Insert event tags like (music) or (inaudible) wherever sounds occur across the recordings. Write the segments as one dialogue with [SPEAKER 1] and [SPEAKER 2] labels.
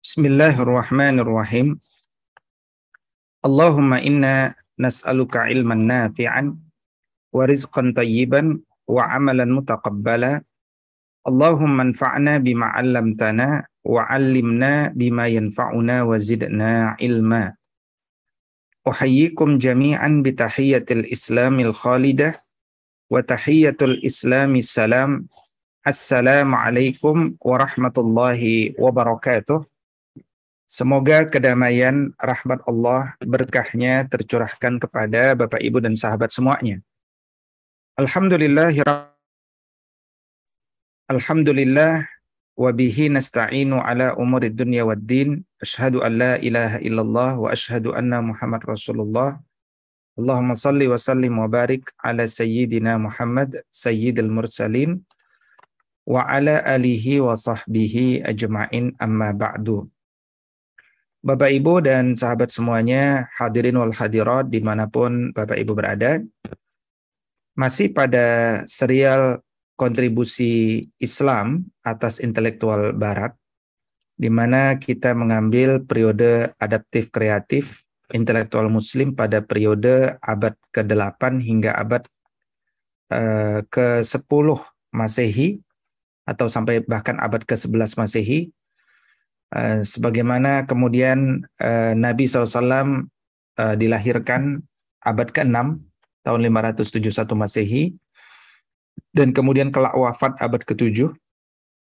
[SPEAKER 1] بسم الله الرحمن الرحيم اللهم إنا نسألك علما نافعا ورزقا طيبا وعملا متقبلا اللهم انفعنا بما علمتنا وعلمنا بما ينفعنا وزدنا علما أحييكم جميعا بتحية الإسلام الخالدة وتحية الإسلام السلام السلام عليكم ورحمة الله وبركاته Semoga kedamaian, rahmat Allah, berkahnya tercurahkan kepada Bapak Ibu dan sahabat semuanya. Alhamdulillah, Alhamdulillah, wa bihi nasta'inu ala umurid dunya wad din. Ashhadu an la ilaha illallah wa ashhadu anna Muhammad Rasulullah. Allahumma salli wa sallim wa barik ala sayyidina Muhammad sayyidil mursalin wa ala alihi wa sahbihi ajma'in amma ba'du. Bapak Ibu dan sahabat semuanya, hadirin wal hadirat di mana pun Bapak Ibu berada, masih pada serial kontribusi Islam atas intelektual Barat, di mana kita mengambil periode adaptif kreatif intelektual Muslim pada periode abad ke-8 hingga abad uh, ke-10 Masehi atau sampai bahkan abad ke-11 Masehi Eh, sebagaimana kemudian uh, Nabi SAW uh, eh, dilahirkan abad ke-6 tahun 571 Masehi dan kemudian kelak wafat abad ke-7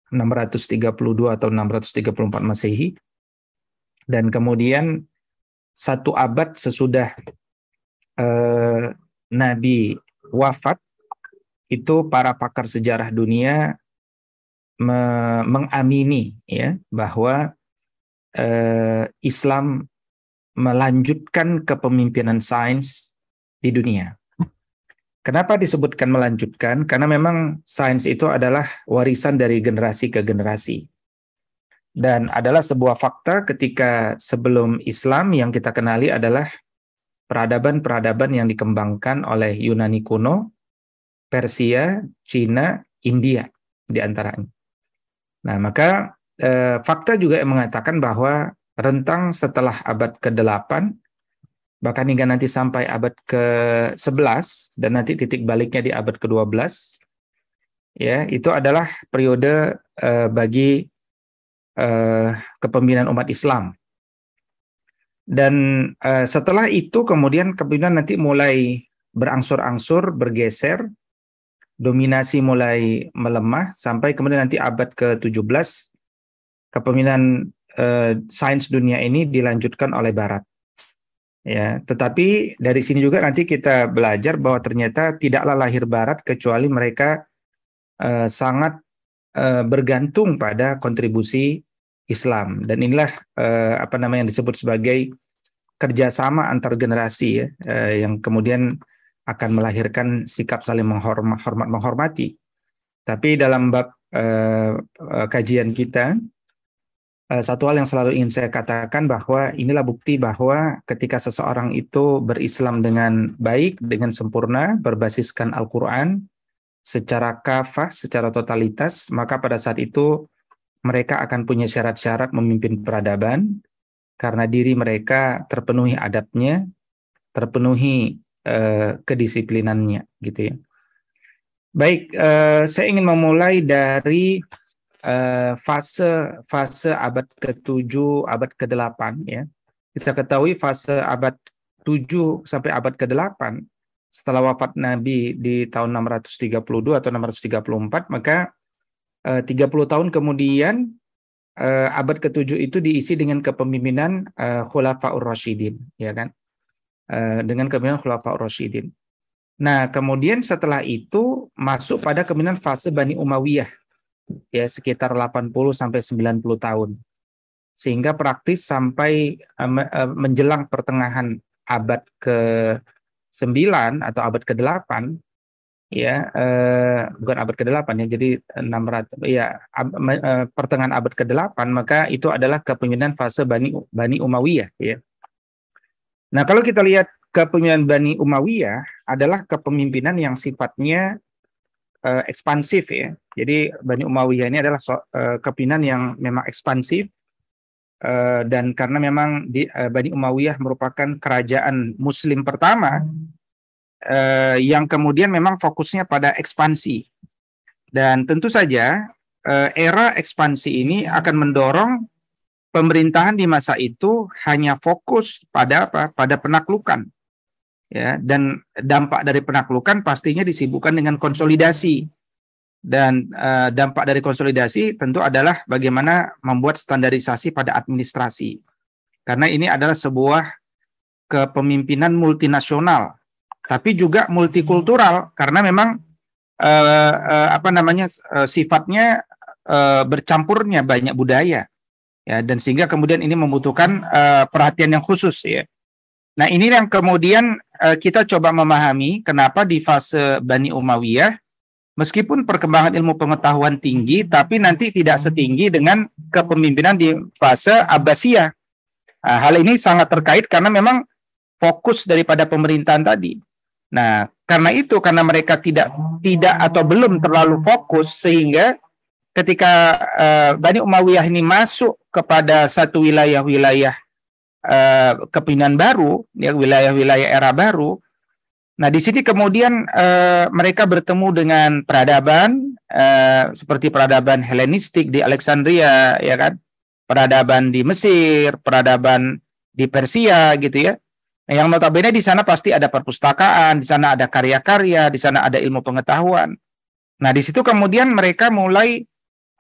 [SPEAKER 1] 632 atau 634 Masehi. Dan kemudian satu abad sesudah uh, Nabi wafat itu para pakar sejarah dunia me mengamini ya bahwa eh, Islam melanjutkan kepemimpinan sains di dunia. Kenapa disebutkan melanjutkan? Karena memang sains itu adalah warisan dari generasi ke generasi. Dan adalah sebuah fakta ketika sebelum Islam yang kita kenali adalah peradaban-peradaban yang dikembangkan oleh Yunani kuno, Persia, Cina, India di antaranya. Nah, maka eh, fakta juga yang mengatakan bahwa rentang setelah abad ke-8 bahkan hingga nanti sampai abad ke-11 dan nanti titik baliknya di abad ke-12 ya itu adalah periode eh, bagi eh, kepemimpinan umat Islam. Dan eh, setelah itu kemudian kepemimpinan nanti mulai berangsur-angsur bergeser dominasi mulai melemah sampai kemudian nanti abad ke-17 kepemimpinan eh, sains dunia ini dilanjutkan oleh Barat. Ya, tetapi dari sini juga nanti kita belajar bahwa ternyata tidaklah lahir Barat kecuali mereka eh, sangat eh, bergantung pada kontribusi Islam dan inilah eh, apa namanya yang disebut sebagai kerjasama antar generasi ya, eh, yang kemudian akan melahirkan sikap saling menghormat menghormati. Tapi dalam bab eh, eh kajian kita satu hal yang selalu ingin saya katakan bahwa inilah bukti bahwa ketika seseorang itu berislam dengan baik, dengan sempurna, berbasiskan Al-Quran, secara kafah, secara totalitas, maka pada saat itu mereka akan punya syarat-syarat memimpin peradaban, karena diri mereka terpenuhi adabnya, terpenuhi eh, kedisiplinannya, gitu ya. Baik, eh, saya ingin memulai dari uh, fase fase abad ke-7, abad ke-8 ya. Kita ketahui fase abad 7 sampai abad ke-8 setelah wafat Nabi di tahun 632 atau 634 maka eh, uh, 30 tahun kemudian uh, abad ke-7 itu diisi dengan kepemimpinan uh, Khulafaur Rasyidin ya kan. Dengan kepemimpinan Khulafaur Rasyidin. Nah, kemudian setelah itu masuk pada kepemimpinan fase Bani Umayyah ya sekitar 80 sampai 90 tahun. Sehingga praktis sampai uh, menjelang pertengahan abad ke-9 atau abad ke-8 ya uh, bukan abad ke-8 ya jadi 600 ya uh, pertengahan abad ke-8 maka itu adalah kepemimpinan fase Bani Bani Umayyah ya. Nah, kalau kita lihat kepemimpinan Bani Umayyah adalah kepemimpinan yang sifatnya uh, ekspansif ya. Jadi Bani Umayyah ini adalah so, uh, kepimpinan yang memang ekspansif uh, dan karena memang di, uh, Bani Umayyah merupakan kerajaan Muslim pertama uh, yang kemudian memang fokusnya pada ekspansi dan tentu saja uh, era ekspansi ini akan mendorong pemerintahan di masa itu hanya fokus pada apa? Pada penaklukan. Ya, dan dampak dari penaklukan pastinya disibukkan dengan konsolidasi dan uh, dampak dari konsolidasi tentu adalah bagaimana membuat standarisasi pada administrasi. Karena ini adalah sebuah kepemimpinan multinasional, tapi juga multikultural karena memang uh, uh, apa namanya uh, sifatnya uh, bercampurnya banyak budaya. Ya, dan sehingga kemudian ini membutuhkan uh, perhatian yang khusus ya. Nah, ini yang kemudian uh, kita coba memahami kenapa di fase Bani Umayyah meskipun perkembangan ilmu pengetahuan tinggi, tapi nanti tidak setinggi dengan kepemimpinan di fase Abbasiyah. Nah, hal ini sangat terkait karena memang fokus daripada pemerintahan tadi. Nah, karena itu karena mereka tidak tidak atau belum terlalu fokus sehingga ketika uh, Bani Umayyah ini masuk kepada satu wilayah-wilayah uh, kepimpinan baru, ya wilayah-wilayah era baru, Nah, di sini kemudian uh, mereka bertemu dengan peradaban uh, seperti peradaban Helenistik di Alexandria, ya kan? Peradaban di Mesir, peradaban di Persia gitu ya. Nah, yang notabene di sana pasti ada perpustakaan, di sana ada karya-karya, di sana ada ilmu pengetahuan. Nah, di situ kemudian mereka mulai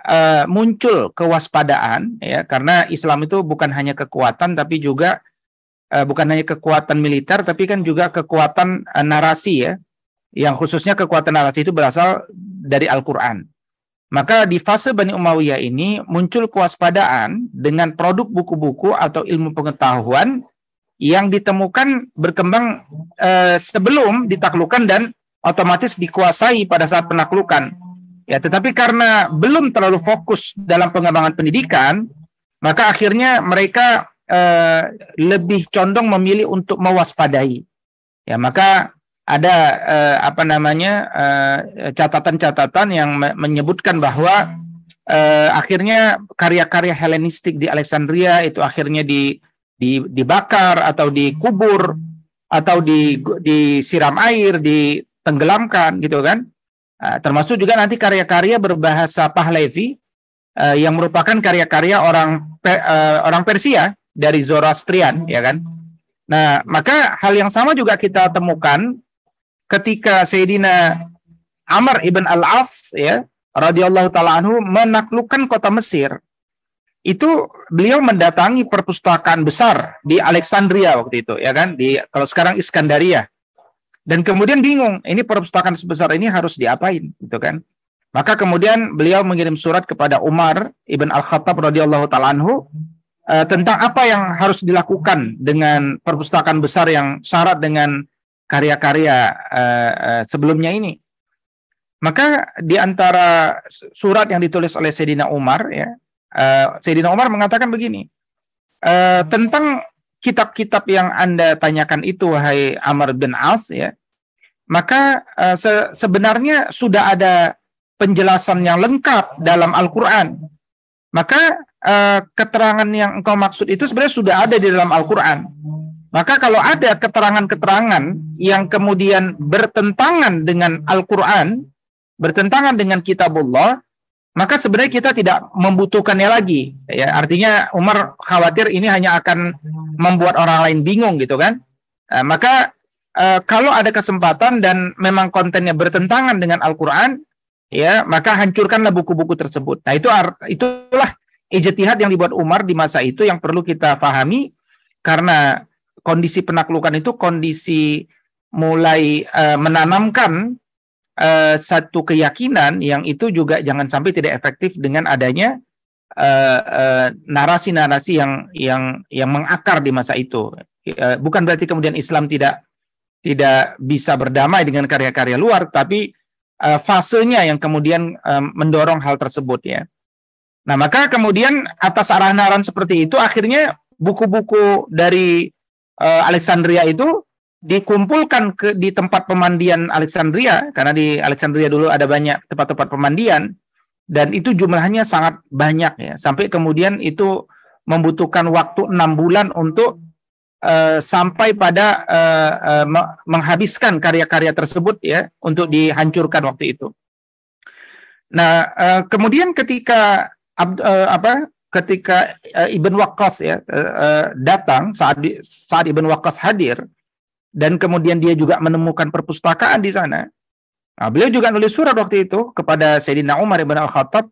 [SPEAKER 1] uh, muncul kewaspadaan ya karena Islam itu bukan hanya kekuatan tapi juga uh, bukan hanya kekuatan militer tapi kan juga kekuatan uh, narasi ya yang khususnya kekuatan narasi itu berasal dari Al-Qur'an. Maka di fase Bani Umayyah ini muncul kewaspadaan dengan produk buku-buku atau ilmu pengetahuan yang ditemukan berkembang uh, sebelum ditaklukkan dan otomatis dikuasai pada saat penaklukan. Ya, tetapi karena belum terlalu fokus dalam pengembangan pendidikan, maka akhirnya mereka uh, lebih condong memilih untuk mewaspadai. Ya, maka ada uh, apa namanya catatan-catatan uh, yang me menyebutkan bahwa uh, akhirnya karya-karya Helenistik di Alexandria itu akhirnya di, di dibakar atau dikubur atau di disiram air, ditenggelamkan gitu kan. Uh, termasuk juga nanti karya-karya berbahasa Pahlavi uh, yang merupakan karya-karya orang orang Persia dari Zoroastrian, ya kan? Nah, maka hal yang sama juga kita temukan ketika Sayyidina Amr ibn al-As ya radhiyallahu taala anhu menaklukkan kota Mesir. Itu beliau mendatangi perpustakaan besar di Alexandria waktu itu, ya kan? Di kalau sekarang Iskandaria. Dan kemudian bingung, ini perpustakaan sebesar ini harus diapain, gitu kan? Maka kemudian beliau mengirim surat kepada Umar ibn al-Khattab radhiyallahu taala anhu uh, tentang apa yang harus dilakukan dengan perpustakaan besar yang syarat dengan karya-karya uh, uh, sebelumnya ini. Maka di antara surat yang ditulis oleh Sayyidina Umar ya, uh, Sayyidina Umar mengatakan begini, uh, tentang kitab-kitab yang Anda tanyakan itu wahai Amr bin As ya, maka uh, se sebenarnya sudah ada penjelasan yang lengkap dalam Al-Qur'an. Maka uh, keterangan yang engkau maksud itu sebenarnya sudah ada di dalam Al-Qur'an. Maka kalau ada keterangan-keterangan yang kemudian bertentangan dengan Al-Qur'an, bertentangan dengan kitabullah, maka sebenarnya kita tidak membutuhkannya lagi. Ya, artinya Umar khawatir ini hanya akan membuat orang lain bingung gitu kan. Uh, maka uh, kalau ada kesempatan dan memang kontennya bertentangan dengan Al-Qur'an, ya, maka hancurkanlah buku-buku tersebut. Nah, itu itulah ijtihad yang dibuat Umar di masa itu yang perlu kita pahami karena kondisi penaklukan itu kondisi mulai uh, menanamkan uh, satu keyakinan yang itu juga jangan sampai tidak efektif dengan adanya narasi-narasi uh, uh, yang yang yang mengakar di masa itu. Uh, bukan berarti kemudian Islam tidak tidak bisa berdamai dengan karya-karya luar, tapi uh, fasenya yang kemudian uh, mendorong hal tersebut ya. Nah, maka kemudian atas arahan-arahan seperti itu akhirnya buku-buku dari uh, Alexandria itu dikumpulkan ke di tempat pemandian Alexandria karena di Alexandria dulu ada banyak tempat-tempat pemandian dan itu jumlahnya sangat banyak ya sampai kemudian itu membutuhkan waktu enam bulan untuk uh, sampai pada uh, uh, menghabiskan karya-karya tersebut ya untuk dihancurkan waktu itu. Nah, uh, kemudian ketika uh, apa? Ketika uh, Ibn Waqqas ya uh, datang saat di, saat Ibn Waqqas hadir dan kemudian dia juga menemukan perpustakaan di sana. Nah, beliau juga nulis surat waktu itu kepada Sayyidina Umar Ibn Al-Khattab,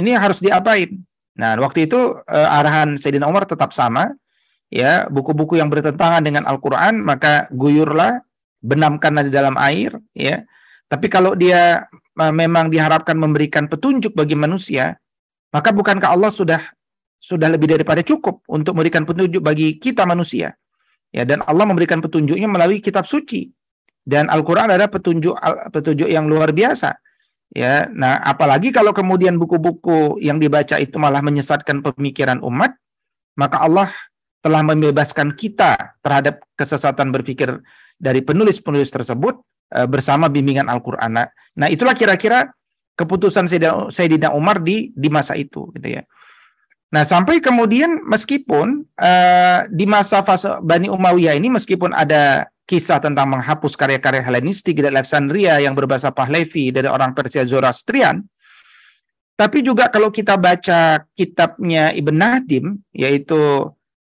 [SPEAKER 1] ini harus diapain? Nah, waktu itu uh, arahan Sayyidina Umar tetap sama, ya buku-buku yang bertentangan dengan Al-Quran maka guyurlah benamkanlah di dalam air ya. Tapi kalau dia memang diharapkan memberikan petunjuk bagi manusia maka bukankah Allah sudah sudah lebih daripada cukup untuk memberikan petunjuk bagi kita manusia? Ya dan Allah memberikan petunjuknya melalui kitab suci. Dan Al-Qur'an adalah petunjuk petunjuk yang luar biasa. Ya nah apalagi kalau kemudian buku-buku yang dibaca itu malah menyesatkan pemikiran umat maka Allah telah membebaskan kita terhadap kesesatan berpikir dari penulis-penulis tersebut uh, bersama bimbingan Al-Qur'an. Nah, nah, itulah kira-kira keputusan Sayyidina Umar di di masa itu gitu ya. Nah, sampai kemudian meskipun uh, di masa fase Bani Umayyah ini meskipun ada kisah tentang menghapus karya-karya Helenistik dari Alexandria yang berbahasa Pahlavi dari orang Persia Zoroastrian, tapi juga kalau kita baca kitabnya Ibn Nadim, yaitu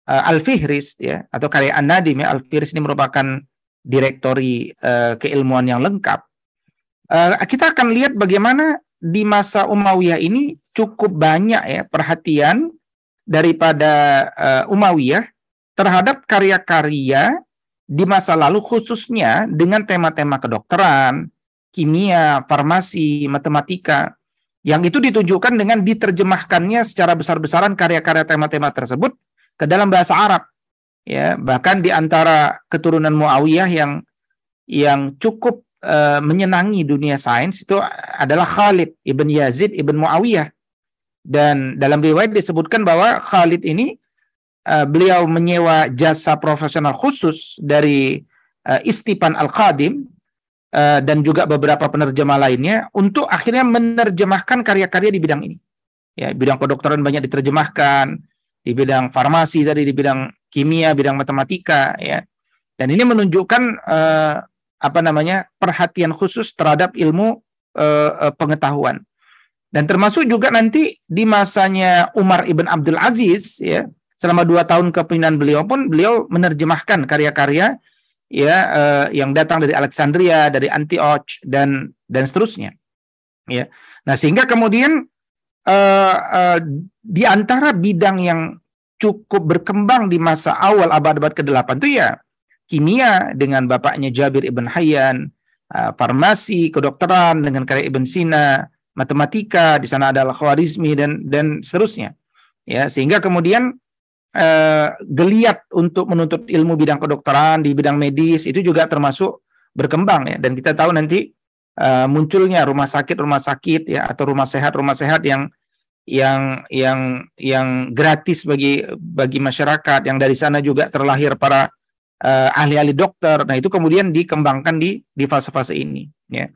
[SPEAKER 1] uh, Al-Fihris ya atau karya An-Nadim ya Al-Fihris ini merupakan direktori uh, keilmuan yang lengkap. Uh, kita akan lihat bagaimana di masa Umayyah ini cukup banyak ya perhatian daripada uh, Umayyah terhadap karya-karya di masa lalu khususnya dengan tema-tema kedokteran, kimia, farmasi, matematika yang itu ditunjukkan dengan diterjemahkannya secara besar-besaran karya-karya tema-tema tersebut ke dalam bahasa Arab. Ya, bahkan di antara keturunan Muawiyah yang yang cukup uh, menyenangi dunia sains itu adalah Khalid ibn Yazid ibn Muawiyah. Dan dalam riwayat disebutkan bahwa Khalid ini uh, beliau menyewa jasa profesional khusus dari uh, Istipan Al-Qadim dan juga beberapa penerjemah lainnya untuk akhirnya menerjemahkan karya-karya di bidang ini. Ya, bidang kedokteran banyak diterjemahkan, di bidang farmasi tadi, di bidang kimia, bidang matematika, ya. Dan ini menunjukkan uh, apa namanya perhatian khusus terhadap ilmu uh, pengetahuan. Dan termasuk juga nanti di masanya Umar ibn Abdul Aziz, ya, selama dua tahun kepemimpinan beliau pun beliau menerjemahkan karya-karya ya uh, yang datang dari Alexandria, dari Antioch dan dan seterusnya. Ya. Nah, sehingga kemudian uh, uh, di antara bidang yang cukup berkembang di masa awal abad-abad ke-8 itu ya kimia dengan bapaknya Jabir ibn Hayyan, uh, farmasi, kedokteran dengan karya Ibn Sina, matematika, di sana ada Al-Khwarizmi dan dan seterusnya. Ya, sehingga kemudian uh, geliat untuk menuntut ilmu bidang kedokteran di bidang medis itu juga termasuk berkembang ya dan kita tahu nanti uh, munculnya rumah sakit rumah sakit ya atau rumah sehat rumah sehat yang yang yang yang gratis bagi bagi masyarakat yang dari sana juga terlahir para uh, ahli-ahli dokter. Nah, itu kemudian dikembangkan di di fase-fase ini ya.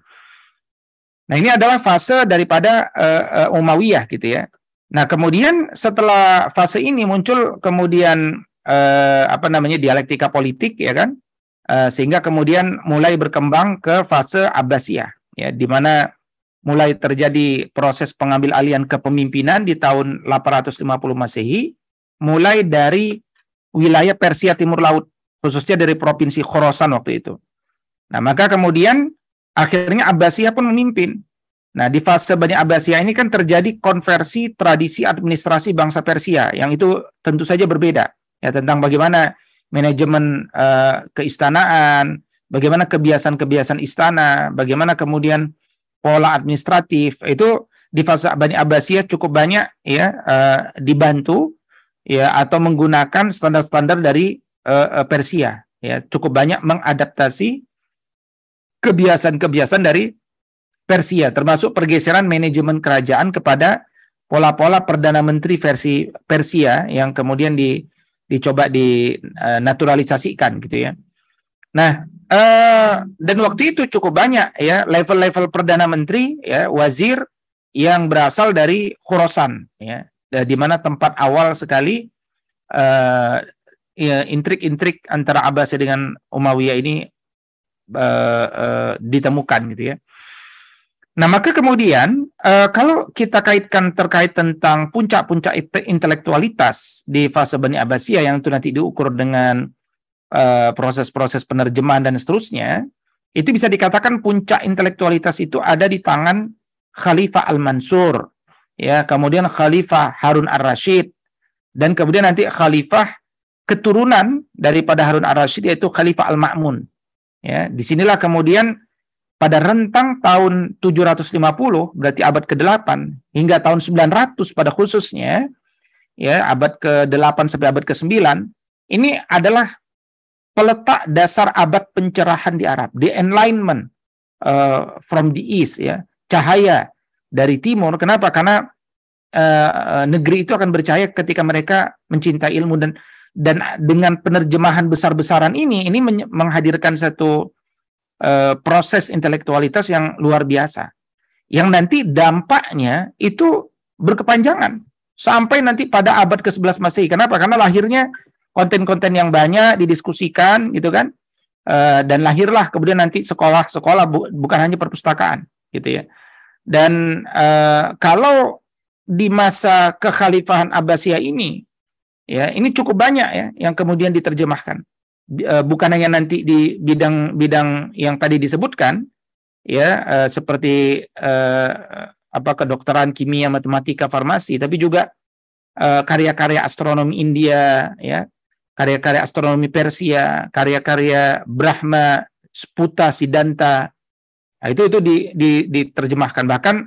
[SPEAKER 1] Nah, ini adalah fase daripada uh, uh, Umayyah gitu ya. Nah, kemudian setelah fase ini muncul kemudian uh, apa namanya dialektika politik ya kan? Uh, sehingga kemudian mulai berkembang ke fase Abbasiyah ya di mana mulai terjadi proses pengambil alian kepemimpinan di tahun 850 Masehi, mulai dari wilayah Persia Timur Laut, khususnya dari provinsi Khorasan waktu itu. Nah, maka kemudian akhirnya Abbasiyah pun memimpin. Nah, di fase banyak Abbasiyah ini kan terjadi konversi tradisi administrasi bangsa Persia, yang itu tentu saja berbeda. Ya, tentang bagaimana manajemen uh, keistanaan, bagaimana kebiasaan-kebiasaan istana, bagaimana kemudian pola administratif itu di fase Bani Abbasiyah cukup banyak ya uh, dibantu ya atau menggunakan standar-standar dari uh, Persia ya. Cukup banyak mengadaptasi kebiasaan-kebiasaan dari Persia termasuk pergeseran manajemen kerajaan kepada pola-pola perdana menteri versi Persia yang kemudian di dicoba dinaturalisasikan gitu ya. Nah, Uh, dan waktu itu cukup banyak ya level-level perdana menteri ya wazir yang berasal dari Khorasan ya di mana tempat awal sekali uh, ya, intrik-intrik antara Abbasiyah dengan Umayyah ini uh, uh, ditemukan gitu ya. Nah, maka kemudian uh, kalau kita kaitkan terkait tentang puncak-puncak intelektualitas di fase Bani Abbasiyah yang itu nanti diukur dengan proses-proses uh, penerjemahan dan seterusnya, itu bisa dikatakan puncak intelektualitas itu ada di tangan Khalifah Al-Mansur, ya, kemudian Khalifah Harun Ar-Rasyid, dan kemudian nanti Khalifah keturunan daripada Harun Ar-Rasyid yaitu Khalifah Al-Ma'mun. Ya, di sinilah kemudian pada rentang tahun 750 berarti abad ke-8 hingga tahun 900 pada khususnya ya abad ke-8 sampai abad ke-9 ini adalah peletak dasar abad pencerahan di Arab, the enlightenment uh, from the east ya, cahaya dari timur. Kenapa? Karena uh, negeri itu akan bercahaya ketika mereka mencintai ilmu dan dan dengan penerjemahan besar-besaran ini ini menghadirkan satu uh, proses intelektualitas yang luar biasa yang nanti dampaknya itu berkepanjangan sampai nanti pada abad ke-11 Masehi. Kenapa? Karena lahirnya konten-konten yang banyak didiskusikan gitu kan. Uh, dan lahirlah kemudian nanti sekolah-sekolah bu bukan hanya perpustakaan gitu ya. Dan uh, kalau di masa kekhalifahan Abbasiyah ini ya ini cukup banyak ya yang kemudian diterjemahkan Eh, bukan hanya nanti di bidang-bidang yang tadi disebutkan ya uh, seperti uh, apa kedokteran, kimia, matematika, farmasi, tapi juga karya-karya astronomi India ya, karya-karya astronomi Persia, karya-karya Brahma, Sputa, Siddhanta. Nah, itu itu di, di, diterjemahkan bahkan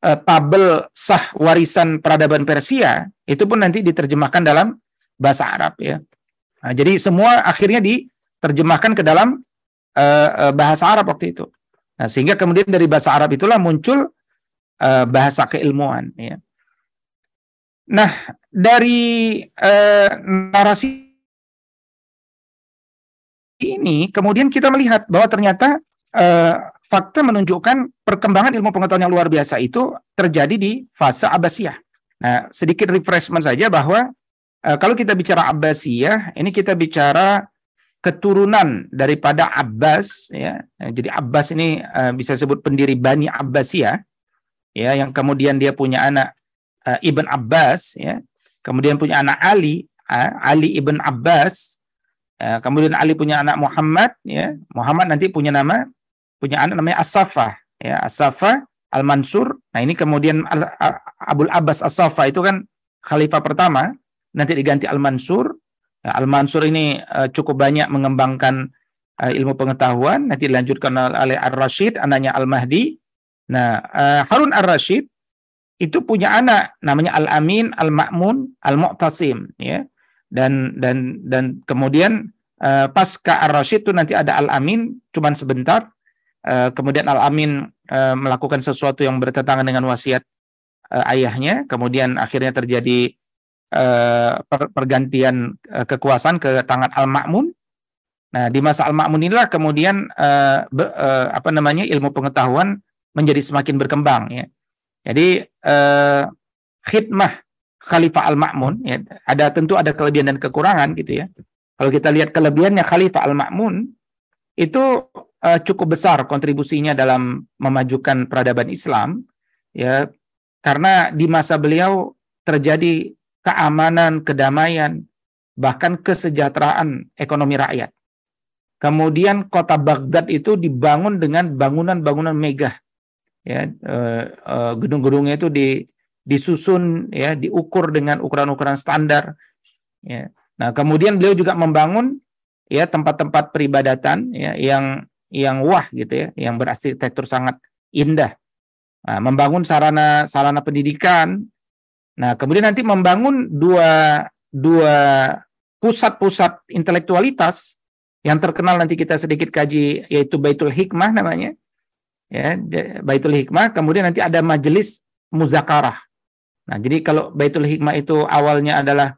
[SPEAKER 1] tabel sah warisan peradaban Persia itu pun nanti diterjemahkan dalam bahasa Arab ya. Nah, jadi semua akhirnya diterjemahkan ke dalam uh, bahasa Arab waktu itu. Nah, sehingga kemudian dari bahasa Arab itulah muncul uh, bahasa keilmuan. Ya. Nah, dari uh, narasi ini kemudian kita melihat bahwa ternyata uh, fakta menunjukkan perkembangan ilmu pengetahuan yang luar biasa itu terjadi di fase Abbasiyah. Nah, sedikit refreshment saja bahwa kalau kita bicara Abbasiyah, ini kita bicara keturunan daripada Abbas ya. Jadi Abbas ini uh, bisa sebut pendiri Bani Abbasiyah ya yang kemudian dia punya anak uh, Ibn Abbas ya. Kemudian punya anak Ali, uh, Ali Ibn Abbas. Uh, kemudian Ali punya anak Muhammad ya. Muhammad nanti punya nama punya anak namanya As-Saffah ya. As-Saffah Al-Mansur. Nah, ini kemudian Abul Abbas As-Saffah itu kan khalifah pertama nanti diganti Al-Mansur. Ya, Al-Mansur ini uh, cukup banyak mengembangkan uh, ilmu pengetahuan, nanti dilanjutkan oleh Ar-Rashid, anaknya Al-Mahdi. Nah, uh, Harun Ar-Rashid itu punya anak namanya Al-Amin, Al-Ma'mun, Al-Mu'tasim ya. Dan dan dan kemudian uh, pasca Ar-Rashid itu nanti ada Al-Amin cuman sebentar. Kemudian Al-Amin melakukan sesuatu yang bertentangan dengan wasiat ayahnya, kemudian akhirnya terjadi Eh, pergantian eh, kekuasaan ke tangan Al-Ma'mun. Nah, di masa Al-Ma'mun inilah kemudian uh, apa namanya ilmu pengetahuan menjadi semakin berkembang ya. Jadi khidmah Khalifah Al-Ma'mun ya, ada tentu ada kelebihan dan kekurangan gitu ya. Kalau kita lihat kelebihannya Khalifah Al-Ma'mun itu cukup besar kontribusinya dalam memajukan peradaban Islam ya karena di masa beliau terjadi keamanan, kedamaian, bahkan kesejahteraan ekonomi rakyat. Kemudian kota Baghdad itu dibangun dengan bangunan-bangunan megah. Ya, eh, eh, gedung-gedungnya itu di, disusun ya, diukur dengan ukuran-ukuran standar. Ya. Nah, kemudian beliau juga membangun ya tempat-tempat peribadatan ya, yang yang wah gitu ya, yang berarsitektur sangat indah. Nah, membangun sarana sarana pendidikan Nah, kemudian nanti membangun dua dua pusat-pusat intelektualitas yang terkenal nanti kita sedikit kaji yaitu Baitul Hikmah namanya. Ya, Baitul Hikmah, kemudian nanti ada majelis muzakarah. Nah, jadi kalau Baitul Hikmah itu awalnya adalah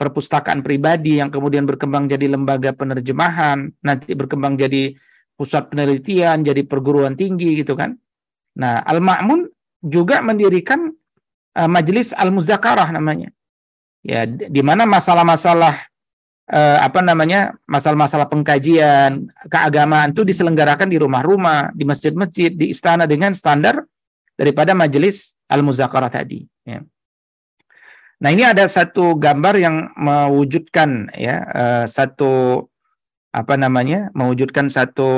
[SPEAKER 1] perpustakaan pribadi yang kemudian berkembang jadi lembaga penerjemahan, nanti berkembang jadi pusat penelitian, jadi perguruan tinggi gitu kan. Nah, Al-Ma'mun juga mendirikan uh, majelis al-muzakarah namanya. Ya, di mana masalah-masalah eh, apa namanya? masalah-masalah pengkajian keagamaan itu diselenggarakan di rumah-rumah, di masjid-masjid, di istana dengan standar daripada majelis al-muzakarah tadi, ya. Nah, ini ada satu gambar yang mewujudkan ya uh, satu apa namanya? mewujudkan satu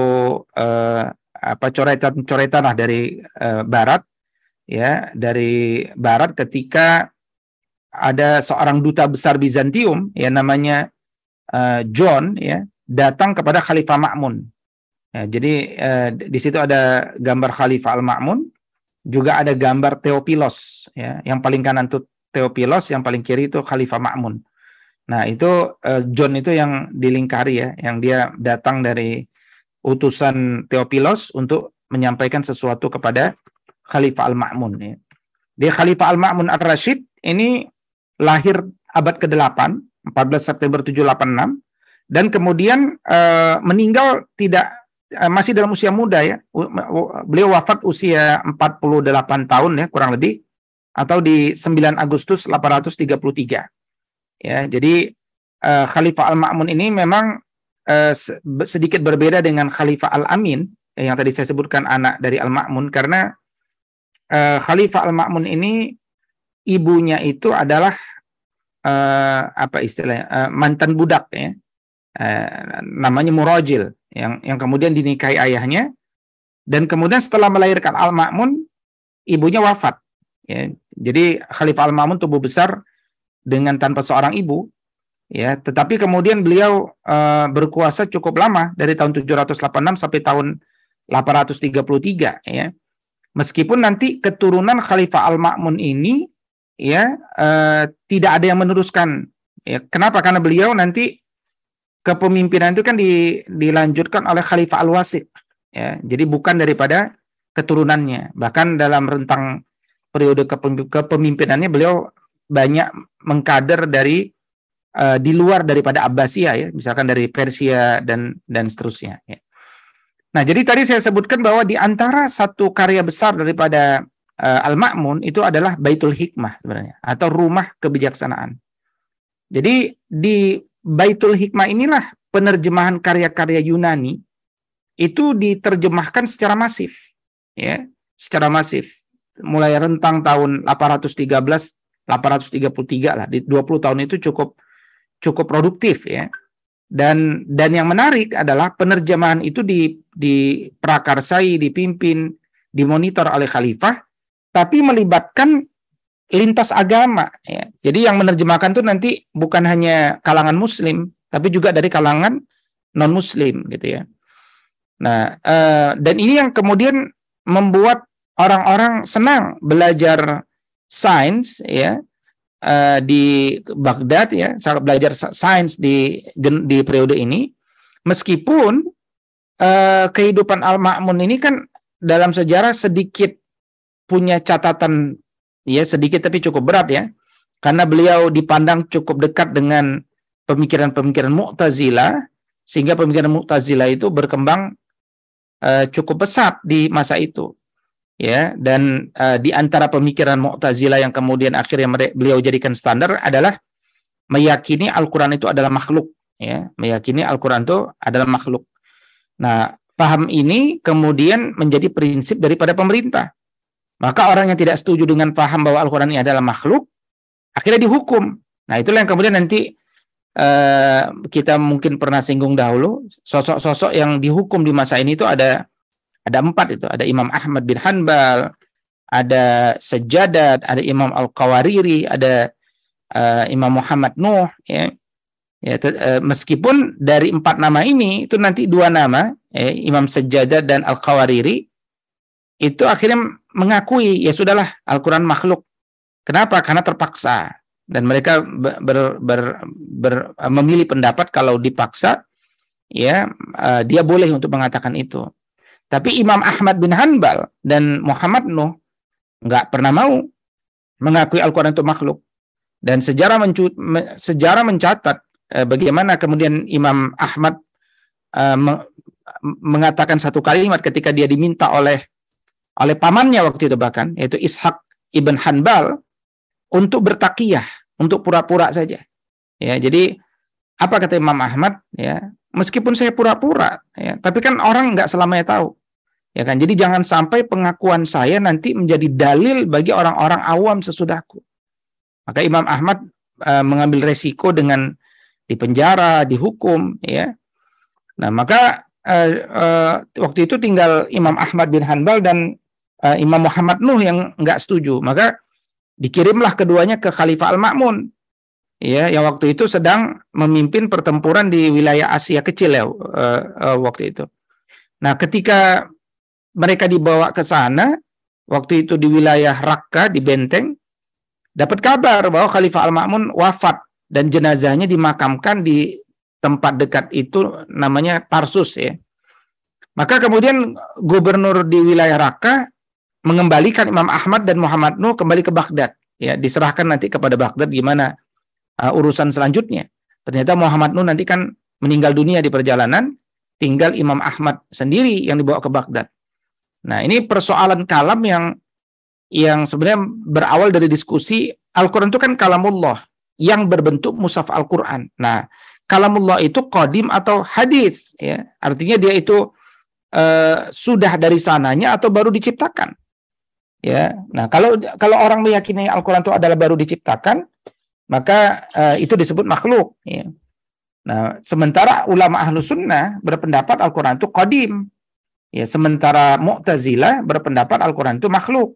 [SPEAKER 1] uh, apa coretan-coretan lah dari uh, barat ya, dari barat ketika ada seorang duta besar Bizantium ya namanya uh, John ya datang kepada Khalifah Ma'mun. Ya, jadi uh, di situ ada gambar Khalifah Al-Ma'mun, juga ada gambar Theopilos ya, yang paling kanan itu Theopilos, yang paling kiri itu Khalifah Ma'mun. Nah, itu uh, John itu yang dilingkari ya, yang dia datang dari utusan Theopilos untuk menyampaikan sesuatu kepada Khalifah Al-Ma'mun ya. Dia Khalifah Al-Ma'mun Ar-Rashid ini lahir abad ke-8, 14 September 786 dan kemudian uh, meninggal tidak uh, masih dalam usia muda ya. Beliau wafat usia 48 tahun ya kurang lebih atau di 9 Agustus 833. Ya, jadi uh, Khalifah Al-Ma'mun ini memang uh, sedikit berbeda dengan Khalifah Al-Amin yang tadi saya sebutkan anak dari Al-Ma'mun karena uh, Khalifah Al-Ma'mun ini ibunya itu adalah uh, apa istilahnya uh, mantan budak ya. Uh, namanya Murajil yang yang kemudian dinikahi ayahnya dan kemudian setelah melahirkan Al-Ma'mun ibunya wafat ya jadi Khalifah Al-Ma'mun tubuh besar dengan tanpa seorang ibu, ya. Tetapi kemudian beliau uh, berkuasa cukup lama dari tahun 786 sampai tahun 833, ya. Meskipun nanti keturunan Khalifah Al-Ma'mun ini, ya, uh, tidak ada yang meneruskan. Ya, kenapa? Karena beliau nanti kepemimpinan itu kan di, dilanjutkan oleh Khalifah Al-Wasik, ya. Jadi bukan daripada keturunannya. Bahkan dalam rentang periode kepemimpinannya beliau banyak mengkader dari uh, di luar daripada Abbasiyah ya, misalkan dari Persia dan dan seterusnya ya. Nah, jadi tadi saya sebutkan bahwa di antara satu karya besar daripada uh, Al-Ma'mun itu adalah Baitul Hikmah sebenarnya atau rumah kebijaksanaan. Jadi di Baitul Hikmah inilah penerjemahan karya-karya Yunani itu diterjemahkan secara masif ya, secara masif mulai rentang tahun 813 833 lah di 20 tahun itu cukup cukup produktif ya. Dan dan yang menarik adalah penerjemahan itu di di prakarsai, dipimpin, dimonitor oleh khalifah tapi melibatkan lintas agama ya. Jadi yang menerjemahkan itu nanti bukan hanya kalangan muslim tapi juga dari kalangan non muslim gitu ya. Nah, eh, dan ini yang kemudian membuat orang-orang senang belajar sains ya uh, di Baghdad ya, belajar sains di di periode ini. Meskipun uh, kehidupan Al-Ma'mun ini kan dalam sejarah sedikit punya catatan ya sedikit tapi cukup berat ya. Karena beliau dipandang cukup dekat dengan pemikiran-pemikiran Mu'tazilah sehingga pemikiran Mu'tazilah itu berkembang uh, cukup pesat di masa itu ya dan uh, di antara pemikiran Mu'tazilah yang kemudian akhirnya beliau jadikan standar adalah meyakini Al-Qur'an itu adalah makhluk. Ya meyakini Al-Qur'an itu adalah makhluk. Nah paham ini kemudian menjadi prinsip daripada pemerintah. Maka orang yang tidak setuju dengan paham bahwa Al-Qur'an ini adalah makhluk akhirnya dihukum. Nah itulah yang kemudian nanti uh, kita mungkin pernah singgung dahulu. Sosok-sosok yang dihukum di masa ini itu ada ada empat itu. Ada Imam Ahmad bin Hanbal, ada Sejadat, ada Imam Al-Qawariri, ada uh, Imam Muhammad Nuh. Ya. Ya, uh, meskipun dari empat nama ini, itu nanti dua nama, ya, Imam Sejadat dan Al-Qawariri, itu akhirnya mengakui, ya sudahlah, Al-Quran makhluk. Kenapa? Karena terpaksa. Dan mereka ber, ber, ber, ber, memilih pendapat kalau dipaksa, ya uh, dia boleh untuk mengatakan itu. Tapi Imam Ahmad bin Hanbal dan Muhammad Nuh nggak pernah mau mengakui Al-Quran itu makhluk. Dan sejarah, sejarah mencatat eh, bagaimana kemudian Imam Ahmad eh, mengatakan satu kalimat ketika dia diminta oleh oleh pamannya waktu itu bahkan yaitu Ishak ibn Hanbal untuk bertakiyah untuk pura-pura saja. Ya, jadi apa kata Imam Ahmad ya meskipun saya pura-pura ya tapi kan orang nggak selamanya tahu ya kan? Jadi jangan sampai pengakuan saya nanti menjadi dalil bagi orang-orang awam sesudahku. Maka Imam Ahmad uh, mengambil resiko dengan dipenjara dihukum ya. Nah maka uh, uh, waktu itu tinggal Imam Ahmad bin Hanbal dan uh, Imam Muhammad Nuh yang nggak setuju. Maka dikirimlah keduanya ke Khalifah Al-Ma'mun ya yang waktu itu sedang memimpin pertempuran di wilayah Asia kecil ya uh, uh, waktu itu. Nah, ketika mereka dibawa ke sana waktu itu di wilayah Raqqa di benteng dapat kabar bahwa Khalifah Al-Ma'mun wafat dan jenazahnya dimakamkan di tempat dekat itu namanya Tarsus ya. Maka kemudian gubernur di wilayah Raqqa mengembalikan Imam Ahmad dan Muhammad Nuh kembali ke Baghdad ya diserahkan nanti kepada Baghdad gimana uh, urusan selanjutnya. Ternyata Muhammad Nuh nanti kan meninggal dunia di perjalanan, tinggal Imam Ahmad sendiri yang dibawa ke Baghdad. Nah, ini persoalan kalam yang yang sebenarnya berawal dari diskusi Al-Quran itu kan kalamullah yang berbentuk mushaf Al-Quran. Nah, kalamullah itu kodim atau hadis, ya. Artinya dia itu uh, sudah dari sananya atau baru diciptakan. Ya. Nah, kalau kalau orang meyakini Al-Quran itu adalah baru diciptakan, maka uh, itu disebut makhluk. Ya. Nah, sementara ulama ahlu sunnah berpendapat Al-Quran itu qadim. Ya, sementara Mu'tazilah berpendapat Al-Quran itu makhluk.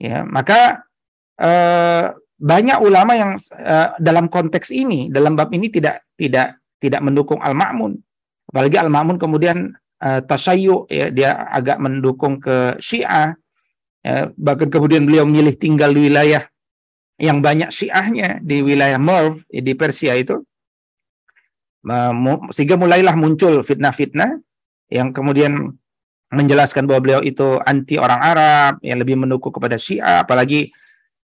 [SPEAKER 1] Ya, maka uh, banyak ulama yang uh, dalam konteks ini, dalam bab ini tidak tidak tidak mendukung Al-Ma'mun. Apalagi Al-Ma'mun kemudian uh, tasayyu, ya, dia agak mendukung ke Syiah. Ya, bahkan kemudian beliau memilih tinggal di wilayah yang banyak syiahnya di wilayah Merv di Persia itu sehingga mulailah muncul fitnah-fitnah yang kemudian menjelaskan bahwa beliau itu anti orang Arab yang lebih mendukung kepada Syiah apalagi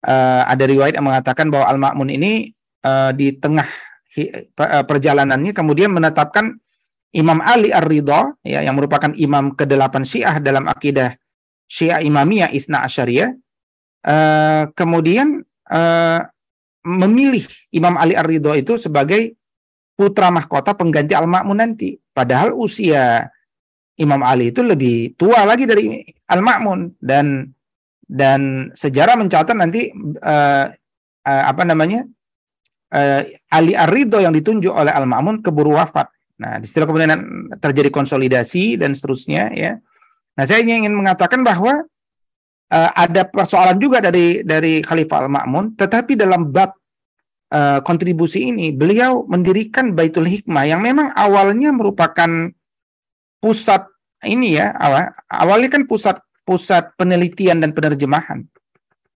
[SPEAKER 1] uh, ada riwayat yang mengatakan bahwa Al-Ma'mun ini uh, di tengah uh, perjalanannya kemudian menetapkan Imam Ali Ar-Ridha ya yang merupakan imam ke-8 Syiah dalam akidah Syiah Imamiyah Isna Asyariyah uh, kemudian uh, memilih Imam Ali Ar-Ridho itu sebagai putra mahkota pengganti Al-Ma'mun nanti. Padahal usia Imam Ali itu lebih tua lagi dari Al-Ma'mun dan dan sejarah mencatat nanti uh, uh, apa namanya uh, Ali Ar-Ridho yang ditunjuk oleh Al-Ma'mun keburu wafat. Nah, di situ kemudian terjadi konsolidasi dan seterusnya ya. Nah, saya ingin mengatakan bahwa uh, ada persoalan juga dari dari Khalifah Al-Ma'mun, tetapi dalam bab kontribusi ini beliau mendirikan Baitul Hikmah yang memang awalnya merupakan pusat ini ya, awal awalnya kan pusat pusat penelitian dan penerjemahan.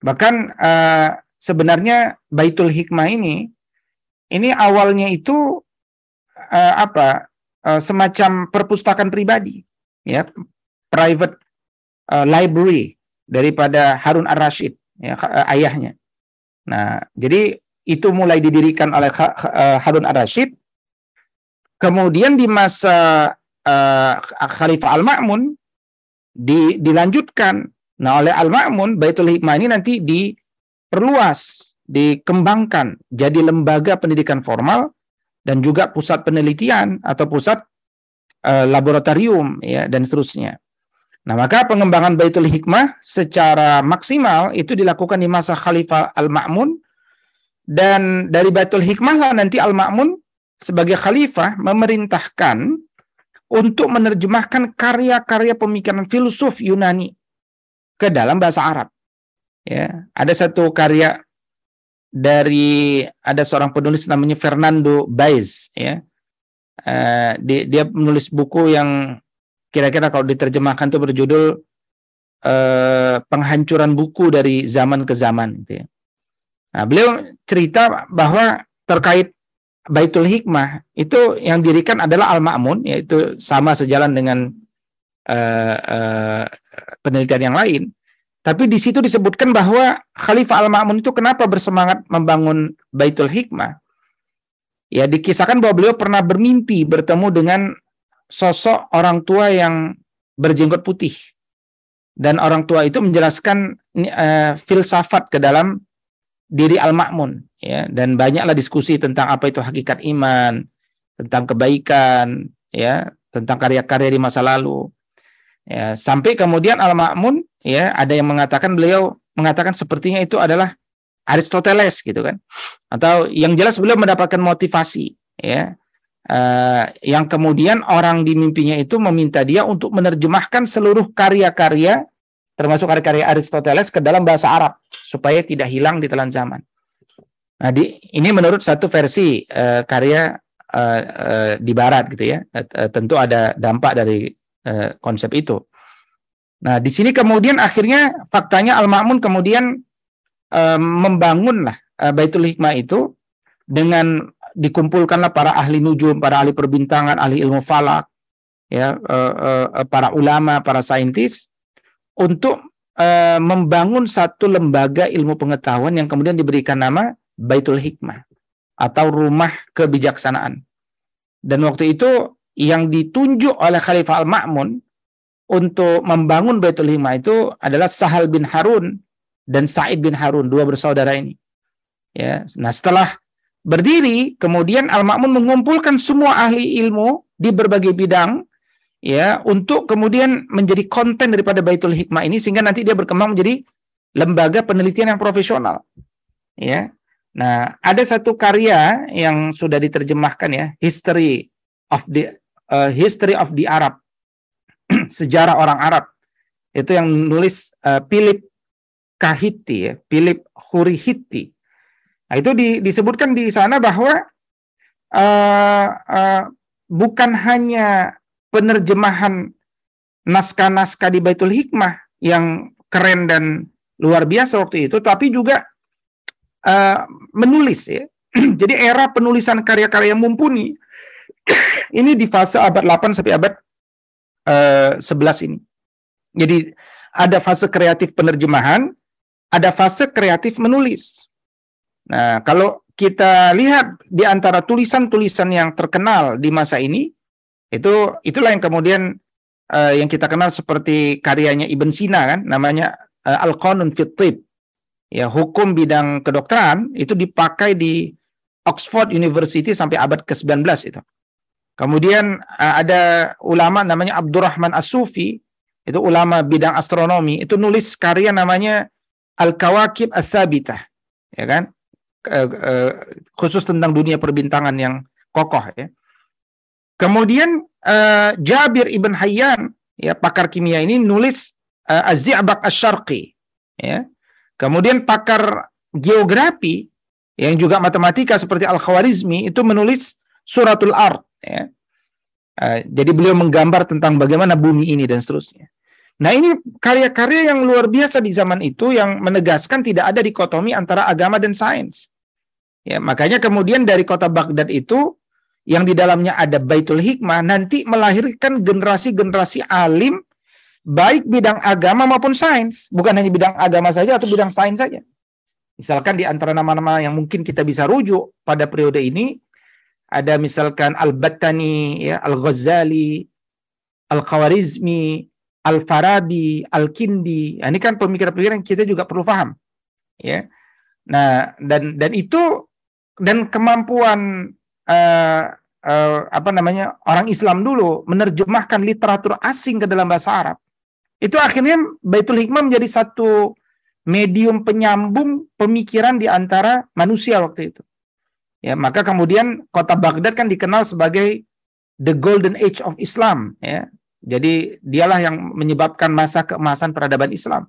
[SPEAKER 1] Bahkan uh, sebenarnya Baitul Hikmah ini ini awalnya itu uh, apa? Uh, semacam perpustakaan pribadi, ya, private uh, library daripada Harun ar-Rasyid ya, ayahnya. Nah, jadi itu mulai didirikan oleh eh, Harun ar-Rasyid. Kemudian di masa uh, Khalifah Al-Ma'mun di, dilanjutkan. Nah, oleh Al-Ma'mun Baitul Hikmah ini nanti diperluas, dikembangkan jadi lembaga pendidikan formal dan juga pusat penelitian atau pusat uh, laboratorium ya dan seterusnya. Nah, maka pengembangan Baitul Hikmah secara maksimal itu dilakukan di masa Khalifah Al-Ma'mun dan dari Baitul Hikmah nanti Al-Ma'mun sebagai khalifah memerintahkan untuk menerjemahkan karya-karya pemikiran filsuf Yunani ke dalam bahasa Arab. Ya, ada satu karya dari ada seorang penulis namanya Fernando Baez ya. Uh, dia, dia menulis buku yang kira-kira kalau diterjemahkan itu berjudul eh, penghancuran buku dari zaman ke zaman gitu ya. Nah, beliau cerita bahwa terkait Baitul Hikmah itu yang dirikan adalah Al-Ma'mun yaitu sama sejalan dengan uh, uh, penelitian yang lain. Tapi di situ disebutkan bahwa Khalifah Al-Ma'mun itu kenapa bersemangat membangun Baitul Hikmah? Ya dikisahkan bahwa beliau pernah bermimpi bertemu dengan sosok orang tua yang berjenggot putih. Dan orang tua itu menjelaskan uh, filsafat ke dalam diri al-ma'mun ya dan banyaklah diskusi tentang apa itu hakikat iman, tentang kebaikan ya, tentang karya-karya di masa lalu. Ya, sampai kemudian al-ma'mun ya ada yang mengatakan beliau mengatakan sepertinya itu adalah Aristoteles gitu kan. Atau yang jelas beliau mendapatkan motivasi ya. Uh, yang kemudian orang di mimpinya itu meminta dia untuk menerjemahkan seluruh karya-karya termasuk karya-karya Aristoteles ke dalam bahasa Arab supaya tidak hilang di telan zaman. Nah, di, ini menurut satu versi uh, karya uh, uh, di Barat gitu ya. Uh, tentu ada dampak dari uh, konsep itu. Nah, di sini kemudian akhirnya faktanya Al-Ma'mun kemudian uh, membangunlah uh, Baitul Hikmah itu dengan dikumpulkanlah para ahli nujum, para ahli perbintangan, ahli ilmu falak, ya, uh, uh, para ulama, para saintis untuk uh, membangun satu lembaga ilmu pengetahuan yang kemudian diberikan nama Baitul Hikmah atau rumah kebijaksanaan. Dan waktu itu yang ditunjuk oleh Khalifah Al-Ma'mun untuk membangun Baitul Hikmah itu adalah Sahal bin Harun dan Said bin Harun, dua bersaudara ini. Ya, nah setelah berdiri, kemudian Al-Ma'mun mengumpulkan semua ahli ilmu di berbagai bidang ya untuk kemudian menjadi konten daripada Baitul Hikmah ini sehingga nanti dia berkembang menjadi lembaga penelitian yang profesional. Ya. Nah, ada satu karya yang sudah diterjemahkan ya, History of the uh, History of the Arab. (clears throat) Sejarah orang Arab. Itu yang nulis uh, Philip Kahiti ya, Philip Hurihiti. Nah, itu di, disebutkan di sana bahwa uh, uh, bukan hanya penerjemahan naskah-naskah di Baitul Hikmah yang keren dan luar biasa waktu itu, tapi juga uh, menulis ya. (clears throat) Jadi era penulisan karya-karya mumpuni (clears throat) ini di fase abad 8 sampai abad uh, eh, 11 ini. Jadi ada fase kreatif penerjemahan, ada fase kreatif menulis. Nah, kalau kita lihat di antara tulisan-tulisan yang terkenal di masa ini, itu itulah yang kemudian uh, yang kita kenal seperti karyanya Ibn Sina kan, namanya uh, Al-Qanun fit Ya, hukum bidang kedokteran itu dipakai di Oxford University sampai abad ke-19 itu. Kemudian uh, ada ulama namanya Abdurrahman As-Sufi, itu ulama bidang astronomi, itu nulis karya namanya Al-Kawakib As-Sabitah. Ya kan? Uh, uh, khusus tentang dunia perbintangan yang kokoh ya. Kemudian uh, Jabir ibn Hayyan, ya pakar kimia ini nulis uh, Az-Zi'baq Asy-Syarqi, ya. Kemudian pakar geografi yang juga matematika seperti Al-Khawarizmi itu menulis Suratul Ard, ya. Uh, jadi beliau menggambar tentang bagaimana bumi ini dan seterusnya. Nah ini karya-karya yang luar biasa di zaman itu yang menegaskan tidak ada dikotomi antara agama dan sains. Ya, makanya kemudian dari kota Baghdad itu yang di dalamnya ada Baitul Hikmah nanti melahirkan generasi-generasi alim baik bidang agama maupun sains, bukan hanya bidang agama saja atau bidang sains saja. Misalkan di antara nama-nama yang mungkin kita bisa rujuk pada periode ini ada misalkan Al-Battani, ya, Al-Ghazali, Al-Khawarizmi, Al-Farabi, Al-Kindi. Nah, ini kan pemikiran-pemikiran kita juga perlu paham. Ya. Nah, dan dan itu dan kemampuan uh, uh, apa namanya orang Islam dulu menerjemahkan literatur asing ke dalam bahasa Arab. Itu akhirnya Baitul Hikmah menjadi satu medium penyambung pemikiran di antara manusia waktu itu. Ya maka kemudian kota Baghdad kan dikenal sebagai the golden age of Islam ya. Jadi dialah yang menyebabkan masa keemasan peradaban Islam.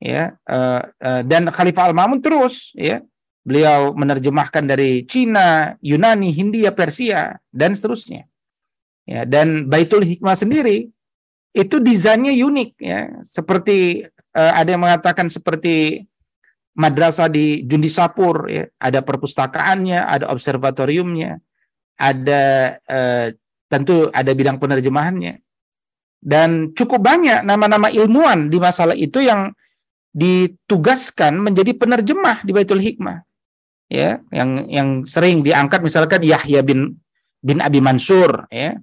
[SPEAKER 1] Ya uh, uh, dan Khalifah Al Mamun terus ya Beliau menerjemahkan dari Cina, Yunani, Hindia, Persia, dan seterusnya. Ya, dan Baitul Hikmah sendiri itu desainnya unik ya, seperti uh, ada yang mengatakan seperti madrasah di Jundisapur ya, ada perpustakaannya, ada observatoriumnya, ada uh, tentu ada bidang penerjemahannya. Dan cukup banyak nama-nama ilmuwan di masalah itu yang ditugaskan menjadi penerjemah di Baitul Hikmah ya yang yang sering diangkat misalkan Yahya bin bin Abi Mansur ya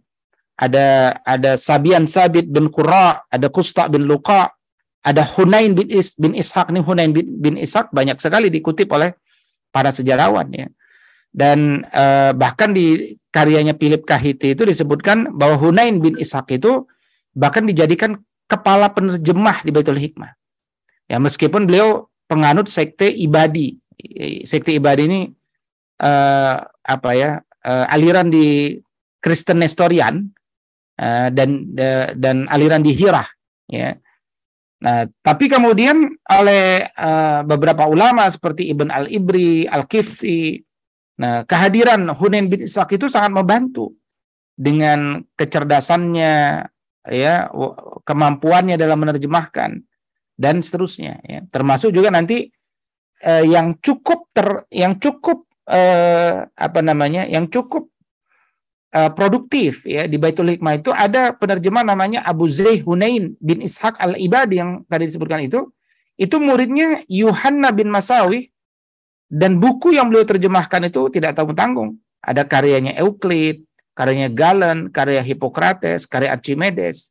[SPEAKER 1] ada ada Sabian Sabit bin Qurra ada Kusta bin Luqa Ada Hunain bin, Is, bin Ishaq nih Hunain bin, bin Ishaq banyak sekali dikutip oleh para sejarawan ya. Dan uh, bahkan di karyanya Philip Kahiti itu disebutkan bahwa Hunain bin Ishaq itu bahkan dijadikan kepala penerjemah di Baitul Hikmah. Ya meskipun beliau penganut sekte ibadi. Sekte ibadi ini uh, apa ya? Uh, aliran di Kristen Nestorian uh, dan uh, dan aliran di Hirah ya. Nah, tapi kemudian oleh uh, beberapa ulama seperti Ibn Al-Ibri, Al-Kifti, nah kehadiran Hunain bin Ishaq itu sangat membantu dengan kecerdasannya, ya, kemampuannya dalam menerjemahkan dan seterusnya, ya. Termasuk juga nanti uh, yang cukup ter, yang cukup uh, apa namanya, yang cukup uh, produktif ya di Baitul Hikmah itu ada penerjemah namanya Abu Zaih Hunain bin Ishaq al-Ibadi yang tadi disebutkan itu. Itu muridnya Yuhanna bin Masawi dan buku yang beliau terjemahkan itu tidak tahu tanggung. Ada karyanya Euclid karyanya Galen karya Hippocrates karya Archimedes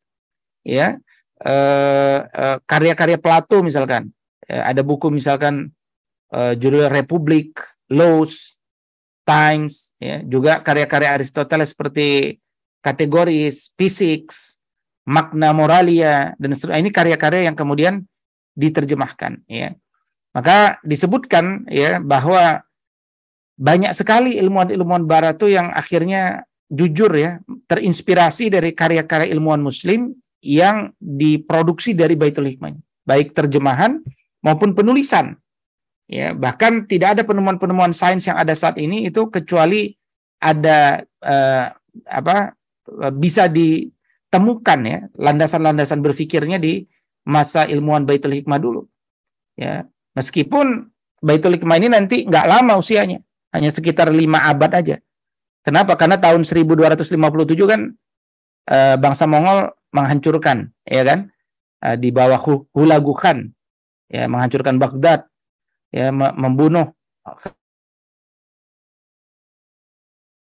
[SPEAKER 1] ya uh, uh, karya-karya Plato misalkan. Uh, ada buku misalkan uh, judul Republik Laws Times, ya, juga karya-karya Aristoteles seperti kategoris, physics, makna moralia dan seterusnya. Ini karya-karya yang kemudian diterjemahkan, ya. Maka disebutkan ya bahwa banyak sekali ilmuwan-ilmuwan barat itu yang akhirnya jujur ya terinspirasi dari karya-karya ilmuwan muslim yang diproduksi dari Baitul Hikmah, baik terjemahan maupun penulisan Ya, bahkan tidak ada penemuan-penemuan sains yang ada saat ini itu kecuali ada eh, apa bisa ditemukan ya landasan-landasan berpikirnya di masa ilmuwan Baitul Hikmah dulu. Ya, meskipun Baitul Hikmah ini nanti nggak lama usianya, hanya sekitar lima abad aja. Kenapa? Karena tahun 1257 kan eh, bangsa Mongol menghancurkan, ya kan, eh, di bawah Hulagu Khan, ya menghancurkan Baghdad, ya membunuh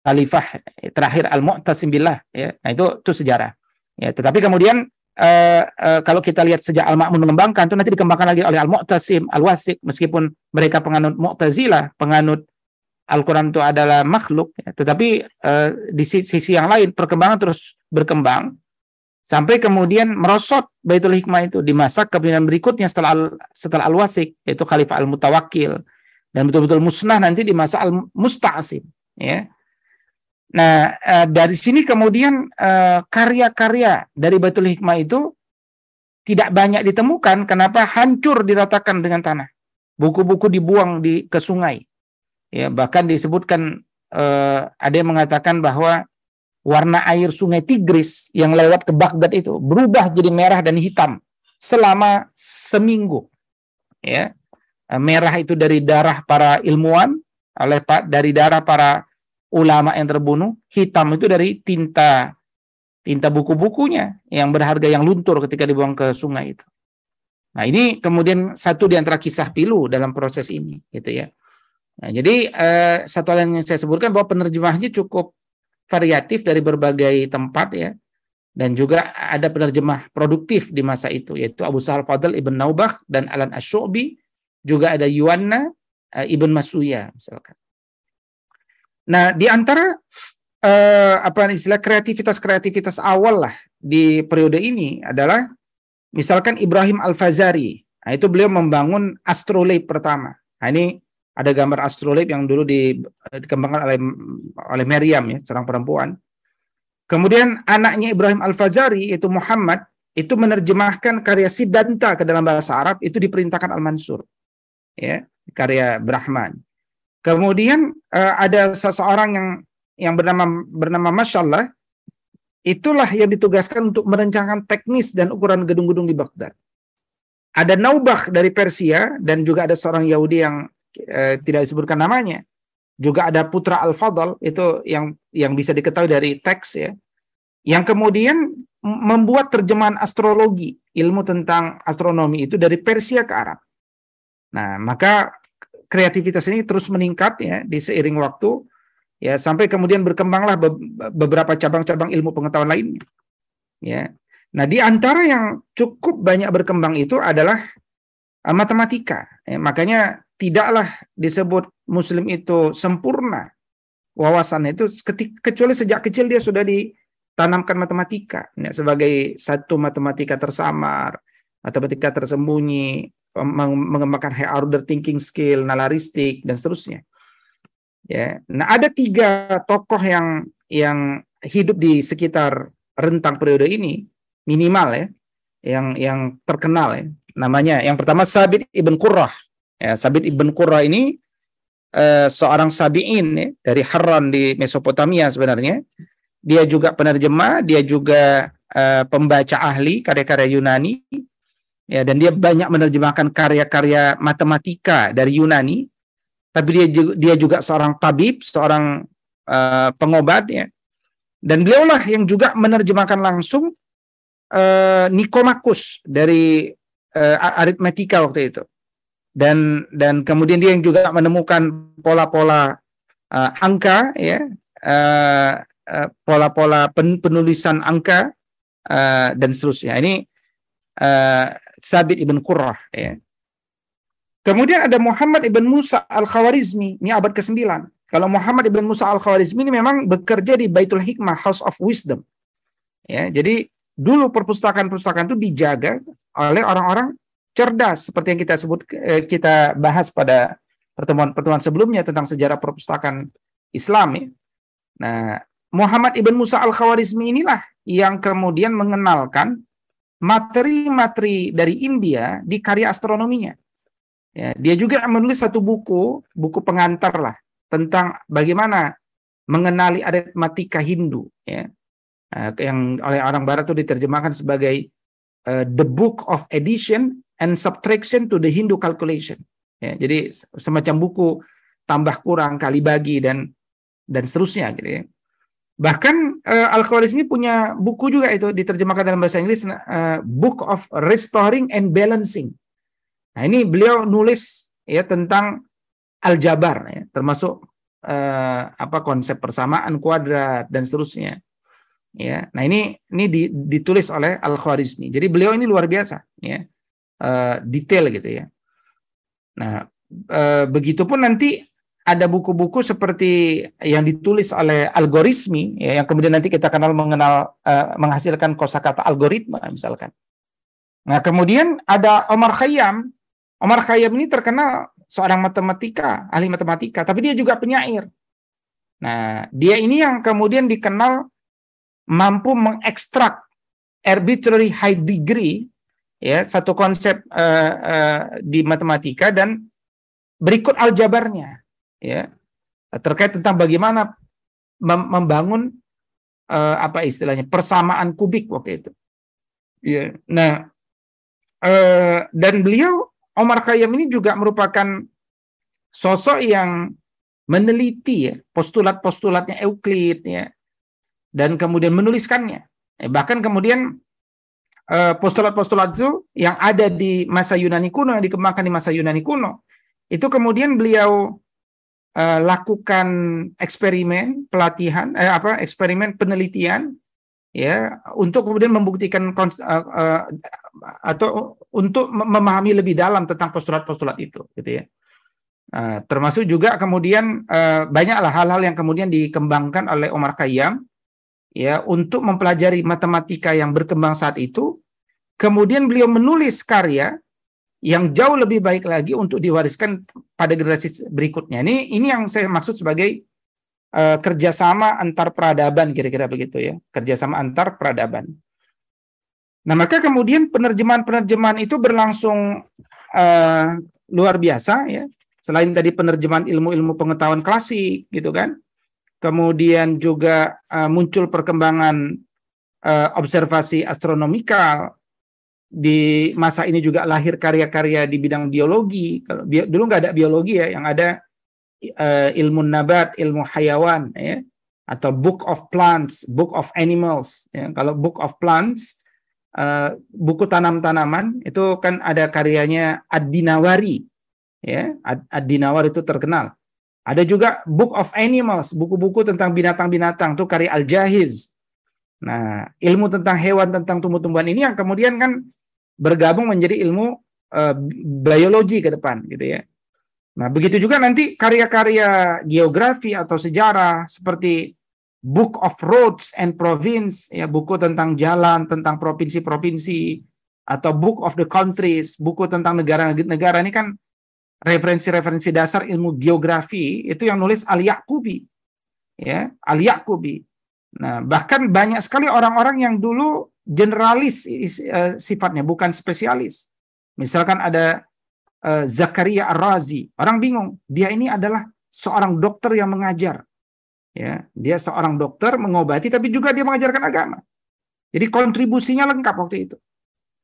[SPEAKER 1] khalifah terakhir Al-Mu'tasim billah ya. Nah itu itu sejarah. Ya, tetapi kemudian uh, uh, kalau kita lihat sejak Al-Ma'mun mengembangkan itu nanti dikembangkan lagi oleh Al-Mu'tasim, Al-Wasik meskipun mereka penganut Mu'tazilah, penganut Al-Quran itu adalah makhluk, ya, tetapi uh, di sisi yang lain perkembangan terus berkembang Sampai kemudian merosot Baitul Hikmah itu di masa kepemimpinan berikutnya setelah setelah Al-Wasik yaitu Khalifah Al-Mutawakkil dan betul-betul musnah nanti di masa Al-Musta'sim ya. Nah, eh, dari sini kemudian eh, karya-karya dari Baitul Hikmah itu tidak banyak ditemukan kenapa hancur diratakan dengan tanah. Buku-buku dibuang di ke sungai. Ya, bahkan disebutkan eh, ada yang mengatakan bahwa warna air sungai Tigris yang lewat ke Baghdad itu berubah jadi merah dan hitam selama seminggu. Ya. Merah itu dari darah para ilmuwan, oleh dari darah para ulama yang terbunuh, hitam itu dari tinta tinta buku-bukunya yang berharga yang luntur ketika dibuang ke sungai itu. Nah, ini kemudian satu di antara kisah pilu dalam proses ini, gitu ya. Nah, jadi eh, satu hal yang saya sebutkan bahwa penerjemahnya cukup variatif dari berbagai tempat ya dan juga ada penerjemah produktif di masa itu yaitu Abu Sahal Fadl Ibn Naubah dan Alan Asyubi juga ada Yuanna uh, Ibn Masuya misalkan. Nah, di antara uh, apa istilah kreativitas-kreativitas awal lah di periode ini adalah misalkan Ibrahim Al-Fazari. Nah, itu beliau membangun astrolabe pertama. Nah, ini ada gambar astrolabe yang dulu di, dikembangkan oleh oleh Maryam ya, seorang perempuan. Kemudian anaknya Ibrahim Al-Fazari yaitu Muhammad itu menerjemahkan karya Siddhanta ke dalam bahasa Arab itu diperintahkan Al-Mansur. Ya, karya Brahman. Kemudian uh, ada seseorang yang yang bernama bernama Masyallah itulah yang ditugaskan untuk merencanakan teknis dan ukuran gedung-gedung di Baghdad. Ada Naubah dari Persia dan juga ada seorang Yahudi yang eh, tidak disebutkan namanya. Juga ada putra Al-Fadl itu yang yang bisa diketahui dari teks ya. Yang kemudian membuat terjemahan astrologi, ilmu tentang astronomi itu dari Persia ke Arab. Nah, maka kreativitas ini terus meningkat ya di seiring waktu ya sampai kemudian berkembanglah beberapa cabang-cabang ilmu pengetahuan lainnya. Ya. Nah, di antara yang cukup banyak berkembang itu adalah uh, matematika. Ya, makanya tidaklah disebut muslim itu sempurna wawasan itu kecuali sejak kecil dia sudah ditanamkan matematika ya, sebagai satu matematika tersamar, matematika tersembunyi, mengembangkan high order thinking skill, nalaristik dan seterusnya. Ya, nah ada tiga tokoh yang yang hidup di sekitar rentang periode ini minimal ya, yang yang terkenal ya. Namanya yang pertama Sabit ibn Qurrah. Ya, Sabit ibn Qurrah ini uh, seorang sabiin ya, dari Harran di Mesopotamia sebenarnya. Dia juga penerjemah, dia juga uh, pembaca ahli karya-karya Yunani. Ya, dan dia banyak menerjemahkan karya-karya matematika dari Yunani tapi dia juga, dia juga seorang tabib, seorang uh, pengobat ya. Dan beliaulah yang juga menerjemahkan langsung uh, Nikomakus dari uh, aritmetika waktu itu. Dan dan kemudian dia yang juga menemukan pola-pola uh, angka ya, uh, uh, pola-pola pen, penulisan angka uh, dan seterusnya. Ini uh, Sabit ibn Qurrah ya. Kemudian ada Muhammad ibn Musa al-Khawarizmi, ini abad ke-9. Kalau Muhammad ibn Musa al-Khawarizmi ini memang bekerja di Baitul Hikmah, House of Wisdom. Ya, jadi dulu perpustakaan-perpustakaan itu dijaga oleh orang-orang cerdas seperti yang kita sebut eh, kita bahas pada pertemuan-pertemuan sebelumnya tentang sejarah perpustakaan Islam ya. Nah, Muhammad ibn Musa al-Khawarizmi inilah yang kemudian mengenalkan materi-materi dari India di karya astronominya. Ya, dia juga menulis satu buku, buku pengantar lah tentang bagaimana mengenali aritmatika Hindu, ya, uh, yang oleh orang Barat itu diterjemahkan sebagai uh, the Book of Addition and Subtraction to the Hindu Calculation. Ya, jadi semacam buku tambah kurang kali bagi dan dan seterusnya gitu ya. Bahkan uh, al ini punya buku juga itu diterjemahkan dalam bahasa Inggris uh, Book of Restoring and Balancing Nah, ini beliau nulis ya tentang aljabar ya, termasuk eh, apa konsep persamaan kuadrat dan seterusnya. Ya. Nah, ini ini ditulis oleh Al-Khwarizmi. Jadi beliau ini luar biasa ya. Eh, detail gitu ya. Nah, eh, begitupun nanti ada buku-buku seperti yang ditulis oleh algoritmi ya, yang kemudian nanti kita kenal mengenal uh, menghasilkan kosakata algoritma misalkan. Nah, kemudian ada Omar Khayyam Omar Khayyam ini terkenal seorang matematika, ahli matematika, tapi dia juga penyair. Nah, dia ini yang kemudian dikenal mampu mengekstrak arbitrary high degree ya satu konsep uh, uh, di matematika dan berikut aljabarnya ya terkait tentang bagaimana mem membangun uh, apa istilahnya persamaan kubik waktu itu. Ya. Nah, uh, dan beliau Omar Khayyam ini juga merupakan sosok yang meneliti ya, postulat-postulatnya Euclid ya dan kemudian menuliskannya. Bahkan kemudian postulat-postulat itu yang ada di masa Yunani kuno yang dikembangkan di masa Yunani kuno. Itu kemudian beliau eh, lakukan eksperimen pelatihan eh, apa eksperimen penelitian ya untuk kemudian membuktikan uh, uh, atau untuk memahami lebih dalam tentang postulat-postulat itu gitu ya. Uh, termasuk juga kemudian uh, banyaklah hal-hal yang kemudian dikembangkan oleh Omar Khayyam ya untuk mempelajari matematika yang berkembang saat itu kemudian beliau menulis karya yang jauh lebih baik lagi untuk diwariskan pada generasi berikutnya. Ini ini yang saya maksud sebagai uh, kerjasama antar peradaban kira-kira begitu ya. Kerjasama antar peradaban. Nah maka kemudian penerjemahan-penerjemahan itu berlangsung uh, luar biasa ya. Selain tadi penerjemahan ilmu-ilmu pengetahuan klasik gitu kan kemudian juga uh, muncul perkembangan uh, observasi astronomikal di masa ini juga lahir karya-karya di bidang biologi kalau bi dulu nggak ada biologi ya yang ada uh, ilmu nabat, ilmu hayawan, ya, atau Book of Plants, Book of Animals. Ya. Kalau Book of Plants, uh, buku tanam-tanaman itu kan ada karyanya Ad-Dinawari. Ya, Ad-Dinawari itu terkenal. Ada juga Book of Animals, buku-buku tentang binatang-binatang itu karya Al-Jahiz. Nah, ilmu tentang hewan, tentang tumbuh-tumbuhan ini yang kemudian kan bergabung menjadi ilmu uh, biologi ke depan, gitu ya. Nah, begitu juga nanti karya-karya geografi atau sejarah seperti Book of Roads and Province, ya buku tentang jalan, tentang provinsi-provinsi, atau Book of the Countries, buku tentang negara-negara ini kan referensi-referensi dasar ilmu geografi itu yang nulis Al Yaqubi, ya Al Yaqubi. Nah, bahkan banyak sekali orang-orang yang dulu generalis uh, sifatnya, bukan spesialis. Misalkan ada uh, Zakaria Ar-Razi, orang bingung, dia ini adalah seorang dokter yang mengajar. Ya, dia seorang dokter mengobati tapi juga dia mengajarkan agama. Jadi kontribusinya lengkap waktu itu.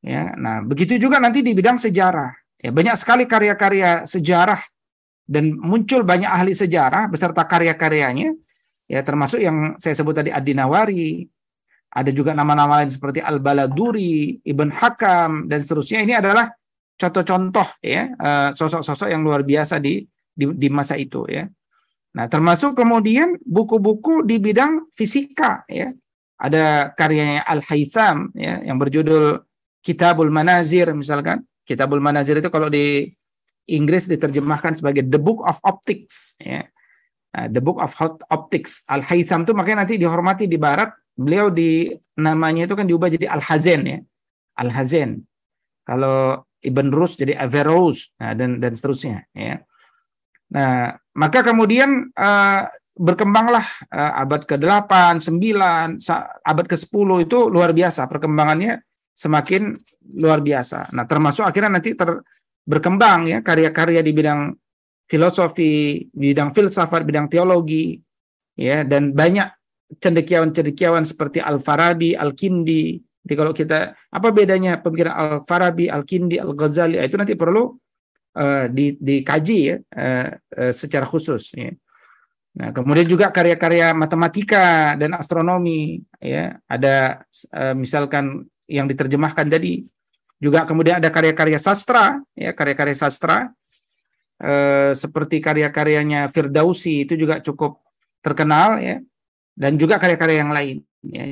[SPEAKER 1] Ya, nah begitu juga nanti di bidang sejarah. Ya, banyak sekali karya-karya sejarah dan muncul banyak ahli sejarah beserta karya-karyanya ya termasuk yang saya sebut tadi Adinawari, ada juga nama-nama lain seperti Al-Baladuri, Ibn Hakam dan seterusnya. Ini adalah contoh-contoh ya eh, sosok-sosok yang luar biasa di, di di masa itu ya. Nah, termasuk kemudian buku-buku di bidang fisika ya. Ada karyanya Al-Haytham ya yang berjudul Kitabul Manazir misalkan. Kitabul Manazir itu kalau di Inggris diterjemahkan sebagai The Book of Optics ya. Nah, The Book of Optics. Al-Haytham itu makanya nanti dihormati di barat. Beliau di namanya itu kan diubah jadi Al-Hazen ya. Al-Hazen. Kalau Ibn Rus jadi Averroes nah, dan dan seterusnya ya. Nah, maka kemudian uh, berkembanglah uh, abad ke-8, 9, abad ke-10 itu luar biasa perkembangannya semakin luar biasa. Nah, termasuk akhirnya nanti ter, berkembang ya karya-karya di bidang filosofi, bidang filsafat, bidang teologi, ya dan banyak cendekiawan-cendekiawan seperti Al-Farabi, Al-Kindi. Jadi kalau kita apa bedanya pemikiran Al-Farabi, Al-Kindi, Al-Ghazali itu nanti perlu uh, di, dikaji ya uh, uh, secara khusus ya. Nah, kemudian juga karya-karya matematika dan astronomi ya, ada uh, misalkan yang diterjemahkan tadi juga kemudian ada karya-karya sastra ya, karya-karya sastra eh, seperti karya-karyanya Firdausi itu juga cukup terkenal ya dan juga karya-karya yang lain ya.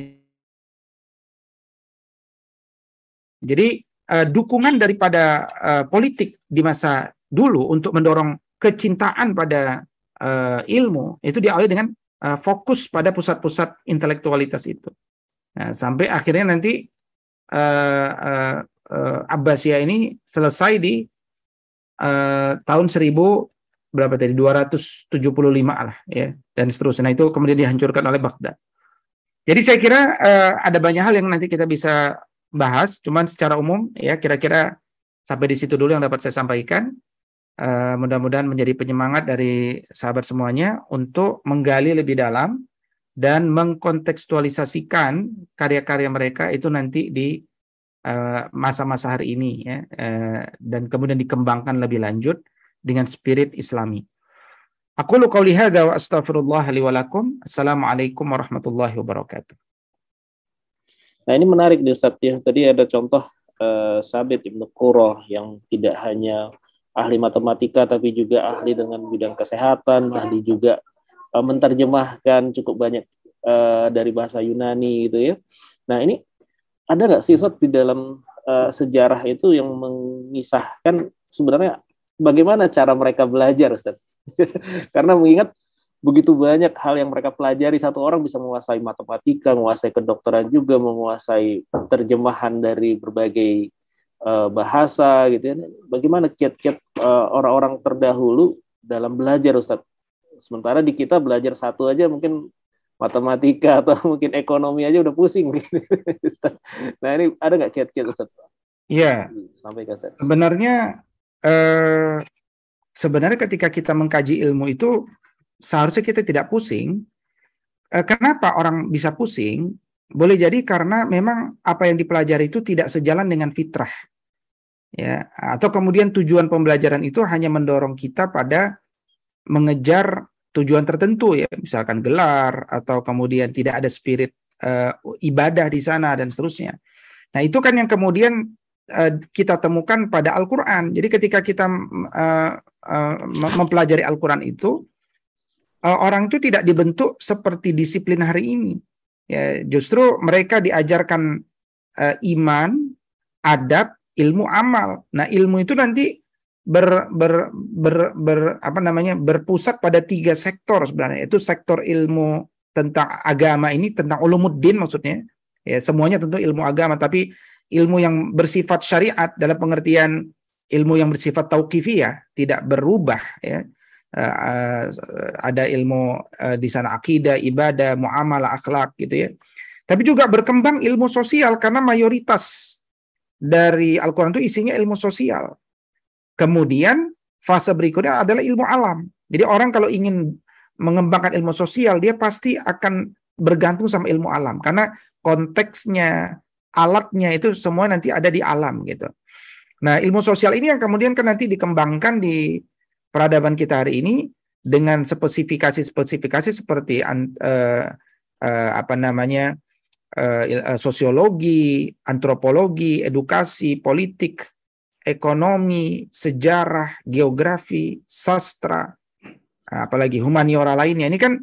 [SPEAKER 1] Jadi eh, dukungan daripada eh, politik di masa dulu untuk mendorong kecintaan pada eh, ilmu itu diawali dengan eh, fokus pada pusat-pusat intelektualitas itu. Nah, sampai akhirnya nanti uh, uh, uh, Abbasiyah ini selesai di uh, tahun 1000 berapa tadi 275 lah ya dan seterusnya. Nah, itu kemudian dihancurkan oleh Baghdad. Jadi saya kira uh, ada banyak hal yang nanti kita bisa bahas, cuman secara umum ya kira-kira sampai di situ dulu yang dapat saya sampaikan. Uh, mudah-mudahan menjadi penyemangat dari sahabat semuanya untuk menggali lebih dalam dan mengkontekstualisasikan karya-karya mereka itu nanti di Eh, masa-masa hari ini ya uh, dan kemudian dikembangkan lebih lanjut dengan spirit Islami. Aku lu qauli hadza wa astaghfirullah li. Assalamualaikum warahmatullahi wabarakatuh.
[SPEAKER 2] Nah, ini menarik nih Ustaz ya. Tadi ada contoh uh, Sabit Ibnu Qurrah yang tidak hanya ahli matematika tapi juga ahli dengan bidang kesehatan, ahli juga uh, menerjemahkan cukup banyak uh, dari bahasa Yunani gitu ya. Nah, ini ada nggak sih Ustaz di dalam uh, sejarah itu yang mengisahkan sebenarnya bagaimana cara mereka belajar Ustaz? (laughs) Karena mengingat begitu banyak hal yang mereka pelajari satu orang bisa menguasai matematika, menguasai kedokteran juga, menguasai terjemahan dari berbagai uh, bahasa gitu ya. Bagaimana kiat-kiat uh, orang-orang terdahulu dalam belajar Ustaz? Sementara di kita belajar satu aja mungkin matematika (laughs) atau mungkin ekonomi aja udah pusing. (laughs) nah ini ada nggak kiat-kiat Ustaz?
[SPEAKER 1] Iya. Sampai Ustaz. Sebenarnya eh, sebenarnya ketika kita mengkaji ilmu itu seharusnya kita tidak pusing. Eh, kenapa orang bisa pusing? Boleh jadi karena memang apa yang dipelajari itu tidak sejalan dengan fitrah. Ya, atau kemudian tujuan pembelajaran itu hanya mendorong kita pada mengejar tujuan tertentu ya, misalkan gelar atau kemudian tidak ada spirit uh, ibadah di sana dan seterusnya. Nah, itu kan yang kemudian uh, kita temukan pada Al-Qur'an. Jadi ketika kita uh, uh, mempelajari Al-Qur'an itu uh, orang itu tidak dibentuk seperti disiplin hari ini. Ya, justru mereka diajarkan uh, iman, adab, ilmu amal. Nah, ilmu itu nanti ber, ber, ber, ber apa namanya berpusat pada tiga sektor sebenarnya. Itu sektor ilmu tentang agama ini tentang ulumuddin maksudnya. Ya, semuanya tentu ilmu agama, tapi ilmu yang bersifat syariat dalam pengertian ilmu yang bersifat tauqifiyah, tidak berubah ya. Uh, ada ilmu uh, di sana akidah, ibadah, muamalah, akhlak gitu ya. Tapi juga berkembang ilmu sosial karena mayoritas dari Al-Qur'an itu isinya ilmu sosial. Kemudian fase berikutnya adalah ilmu alam. Jadi orang kalau ingin mengembangkan ilmu sosial, dia pasti akan bergantung sama ilmu alam karena konteksnya, alatnya itu semua nanti ada di alam gitu. Nah, ilmu sosial ini yang kemudian kan nanti dikembangkan di peradaban kita hari ini dengan spesifikasi-spesifikasi seperti uh, uh, apa namanya uh, sosiologi, antropologi, edukasi, politik, ekonomi, sejarah, geografi, sastra, apalagi humaniora lainnya. Ini kan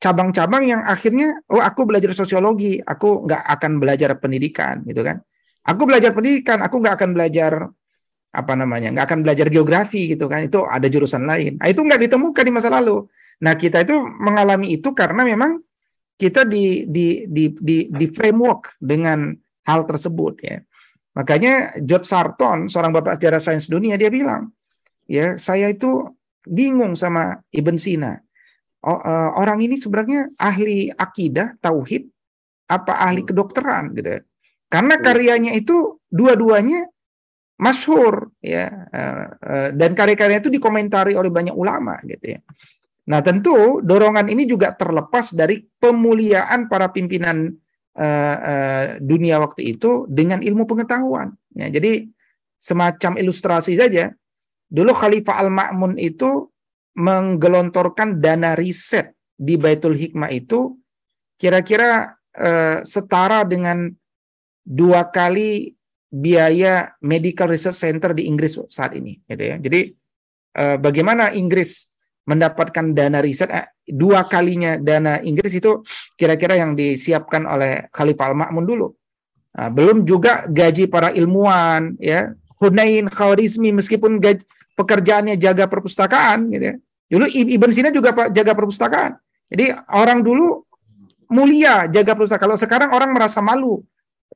[SPEAKER 1] cabang-cabang yang akhirnya oh aku belajar sosiologi, aku nggak akan belajar pendidikan gitu kan. Aku belajar pendidikan, aku nggak akan belajar apa namanya nggak akan belajar geografi gitu kan itu ada jurusan lain nah, itu nggak ditemukan di masa lalu nah kita itu mengalami itu karena memang kita di di di di, di framework dengan hal tersebut ya makanya George Sarton seorang bapak sejarah sains dunia dia bilang ya saya itu bingung sama Ibn Sina oh, orang ini sebenarnya ahli akidah tauhid apa ahli hmm. kedokteran gitu ya karena karyanya itu dua-duanya masyhur ya eh, eh, dan karya-karyanya itu dikomentari oleh banyak ulama gitu ya. Nah, tentu dorongan ini juga terlepas dari pemuliaan para pimpinan uh, uh, dunia waktu itu dengan ilmu pengetahuan. Ya, jadi semacam ilustrasi saja. Dulu Khalifah Al-Ma'mun itu menggelontorkan dana riset di Baitul Hikmah itu kira-kira uh, setara dengan dua kali biaya medical research center di Inggris saat ini gitu ya. Jadi bagaimana Inggris mendapatkan dana riset eh, dua kalinya dana Inggris itu kira-kira yang disiapkan oleh Khalifah Al-Ma'mun dulu. Nah, belum juga gaji para ilmuwan ya. Hunain Khawarizmi meskipun gaji, pekerjaannya jaga perpustakaan gitu ya. Dulu Ibn Sina juga jaga perpustakaan. Jadi orang dulu mulia jaga perpustakaan. Kalau sekarang orang merasa malu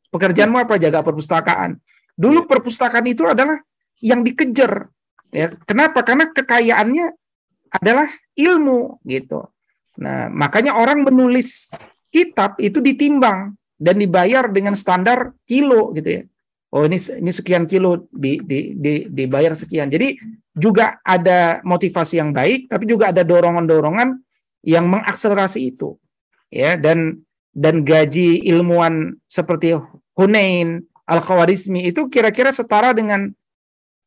[SPEAKER 1] Pekerjaanmu apa? Jaga perpustakaan. Dulu iya. perpustakaan itu adalah yang dikejar. Ya, kenapa? Karena kekayaannya adalah ilmu gitu. Nah, makanya orang menulis kitab itu ditimbang dan dibayar dengan standar kilo gitu ya. Oh ini ini sekian kilo di, di, di, dibayar sekian. Jadi juga ada motivasi yang baik, tapi juga ada dorongan-dorongan yang mengakselerasi itu, ya dan dan gaji ilmuwan seperti Hunain, Al-Khawarizmi itu kira-kira setara dengan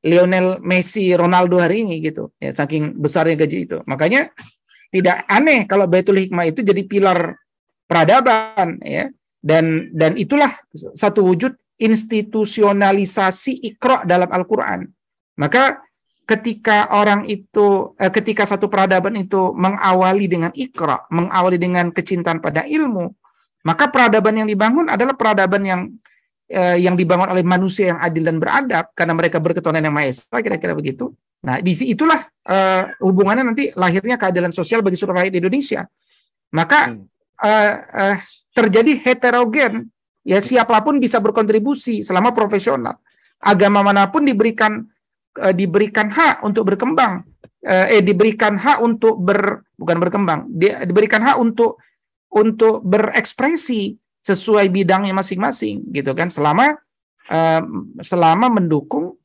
[SPEAKER 1] Lionel Messi, Ronaldo hari ini gitu. Ya, saking besarnya gaji itu. Makanya tidak aneh kalau Baitul Hikmah itu jadi pilar peradaban ya. Dan dan itulah satu wujud institusionalisasi Iqra dalam Al-Qur'an. Maka ketika orang itu eh, ketika satu peradaban itu mengawali dengan Iqra, mengawali dengan kecintaan pada ilmu, maka peradaban yang dibangun adalah peradaban yang eh, yang dibangun oleh manusia yang adil dan beradab karena mereka berketuhanan yang maha esa kira-kira begitu. Nah, di itulah eh, hubungannya nanti lahirnya keadilan sosial bagi seluruh rakyat Indonesia. Maka hmm. eh, eh, terjadi heterogen ya siapa pun bisa berkontribusi selama profesional. Agama mana pun diberikan eh, diberikan hak untuk berkembang eh, eh diberikan hak untuk ber bukan berkembang, di, diberikan hak untuk untuk berekspresi sesuai bidangnya masing-masing gitu kan. Selama uh, selama mendukung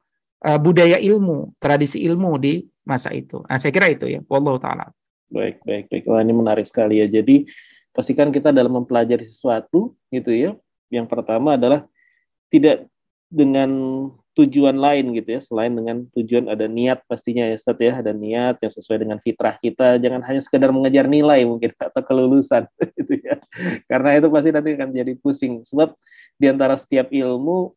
[SPEAKER 1] uh, budaya ilmu tradisi ilmu di masa itu. Nah, saya kira itu ya. Wallahu taala.
[SPEAKER 2] Baik baik baik. Wah ini menarik sekali ya. Jadi pastikan kita dalam mempelajari sesuatu gitu ya. Yang pertama adalah tidak dengan tujuan lain gitu ya selain dengan tujuan ada niat pastinya ya Ustaz ya ada niat yang sesuai dengan fitrah kita jangan hanya sekedar mengejar nilai mungkin (laughs) atau kelulusan (laughs) gitu ya. Karena itu pasti nanti akan jadi pusing. Sebab di antara setiap ilmu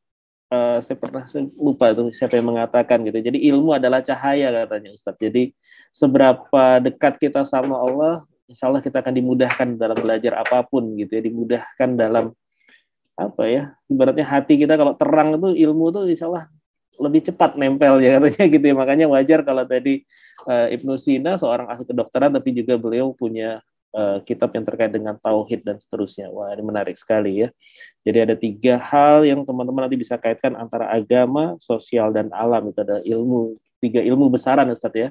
[SPEAKER 2] uh, saya pernah saya lupa itu siapa yang mengatakan gitu. Jadi ilmu adalah cahaya katanya Ustaz jadi seberapa dekat kita sama Allah insya Allah kita akan dimudahkan dalam belajar apa pun gitu ya, dimudahkan dalam apa ya, ibaratnya hati kita kalau terang itu ilmu itu insya Allah lebih cepat nempel ya (laughs) katanya gitu ya. Makanya wajar kalau tadi uh, Ibnu Sina seorang ahli kedokteran tapi juga beliau punya uh, kitab yang terkait dengan tauhid dan seterusnya. Wah, ini menarik sekali ya. Jadi ada tiga hal yang teman-teman nanti bisa kaitkan antara agama, sosial dan alam itu ada ilmu tiga ilmu besaran Ustaz ya.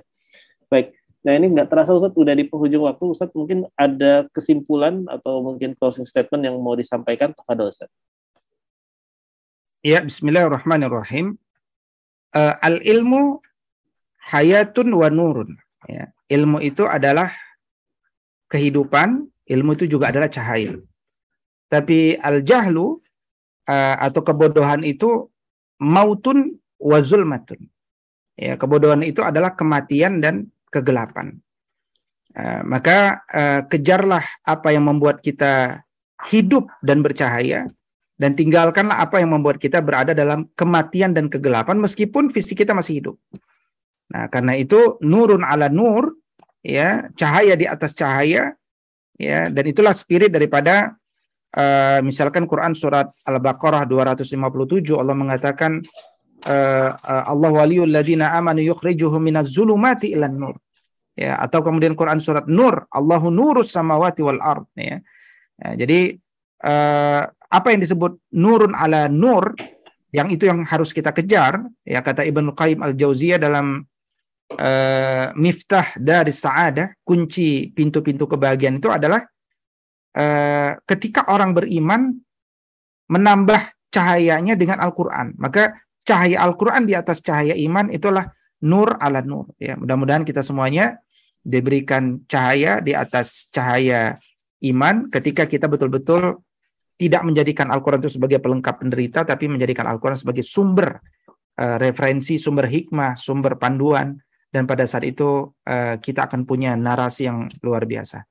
[SPEAKER 2] Baik, Nah ini nggak terasa Ustaz, udah di penghujung waktu Ustaz mungkin ada kesimpulan atau mungkin closing statement yang mau disampaikan kepada Ustaz.
[SPEAKER 1] Ya, Bismillahirrahmanirrahim. Uh, al ilmu hayatun wa nurun. Ya, ilmu itu adalah kehidupan, ilmu itu juga adalah cahaya. Tapi al jahlu uh, atau kebodohan itu mautun wa zulmatun. Ya, kebodohan itu adalah kematian dan kegelapan. Uh, maka uh, kejarlah apa yang membuat kita hidup dan bercahaya dan tinggalkanlah apa yang membuat kita berada dalam kematian dan kegelapan meskipun fisik kita masih hidup. Nah, karena itu nurun ala nur ya, cahaya di atas cahaya ya, dan itulah spirit daripada uh, misalkan Quran surat Al-Baqarah 257 Allah mengatakan uh, Allah waliyul ladina amanu yukhrijuhum minaz zulumati ilan nur. Ya, atau kemudian Quran surat Nur, Allahu nurus samawati wal ard ya. ya jadi uh, apa yang disebut nurun ala nur yang itu yang harus kita kejar ya kata Ibnu Qayyim al-Jauziyah dalam uh, miftah dari sa'adah kunci pintu-pintu kebahagiaan itu adalah uh, ketika orang beriman menambah cahayanya dengan Al-Qur'an maka cahaya Al-Quran di atas cahaya iman itulah nur ala nur. Ya, mudah-mudahan kita semuanya diberikan cahaya di atas cahaya iman ketika kita betul-betul tidak menjadikan Al-Quran itu sebagai pelengkap penderita, tapi menjadikan Al-Quran sebagai sumber uh, referensi, sumber hikmah, sumber panduan, dan pada saat itu uh, kita akan punya narasi yang luar biasa.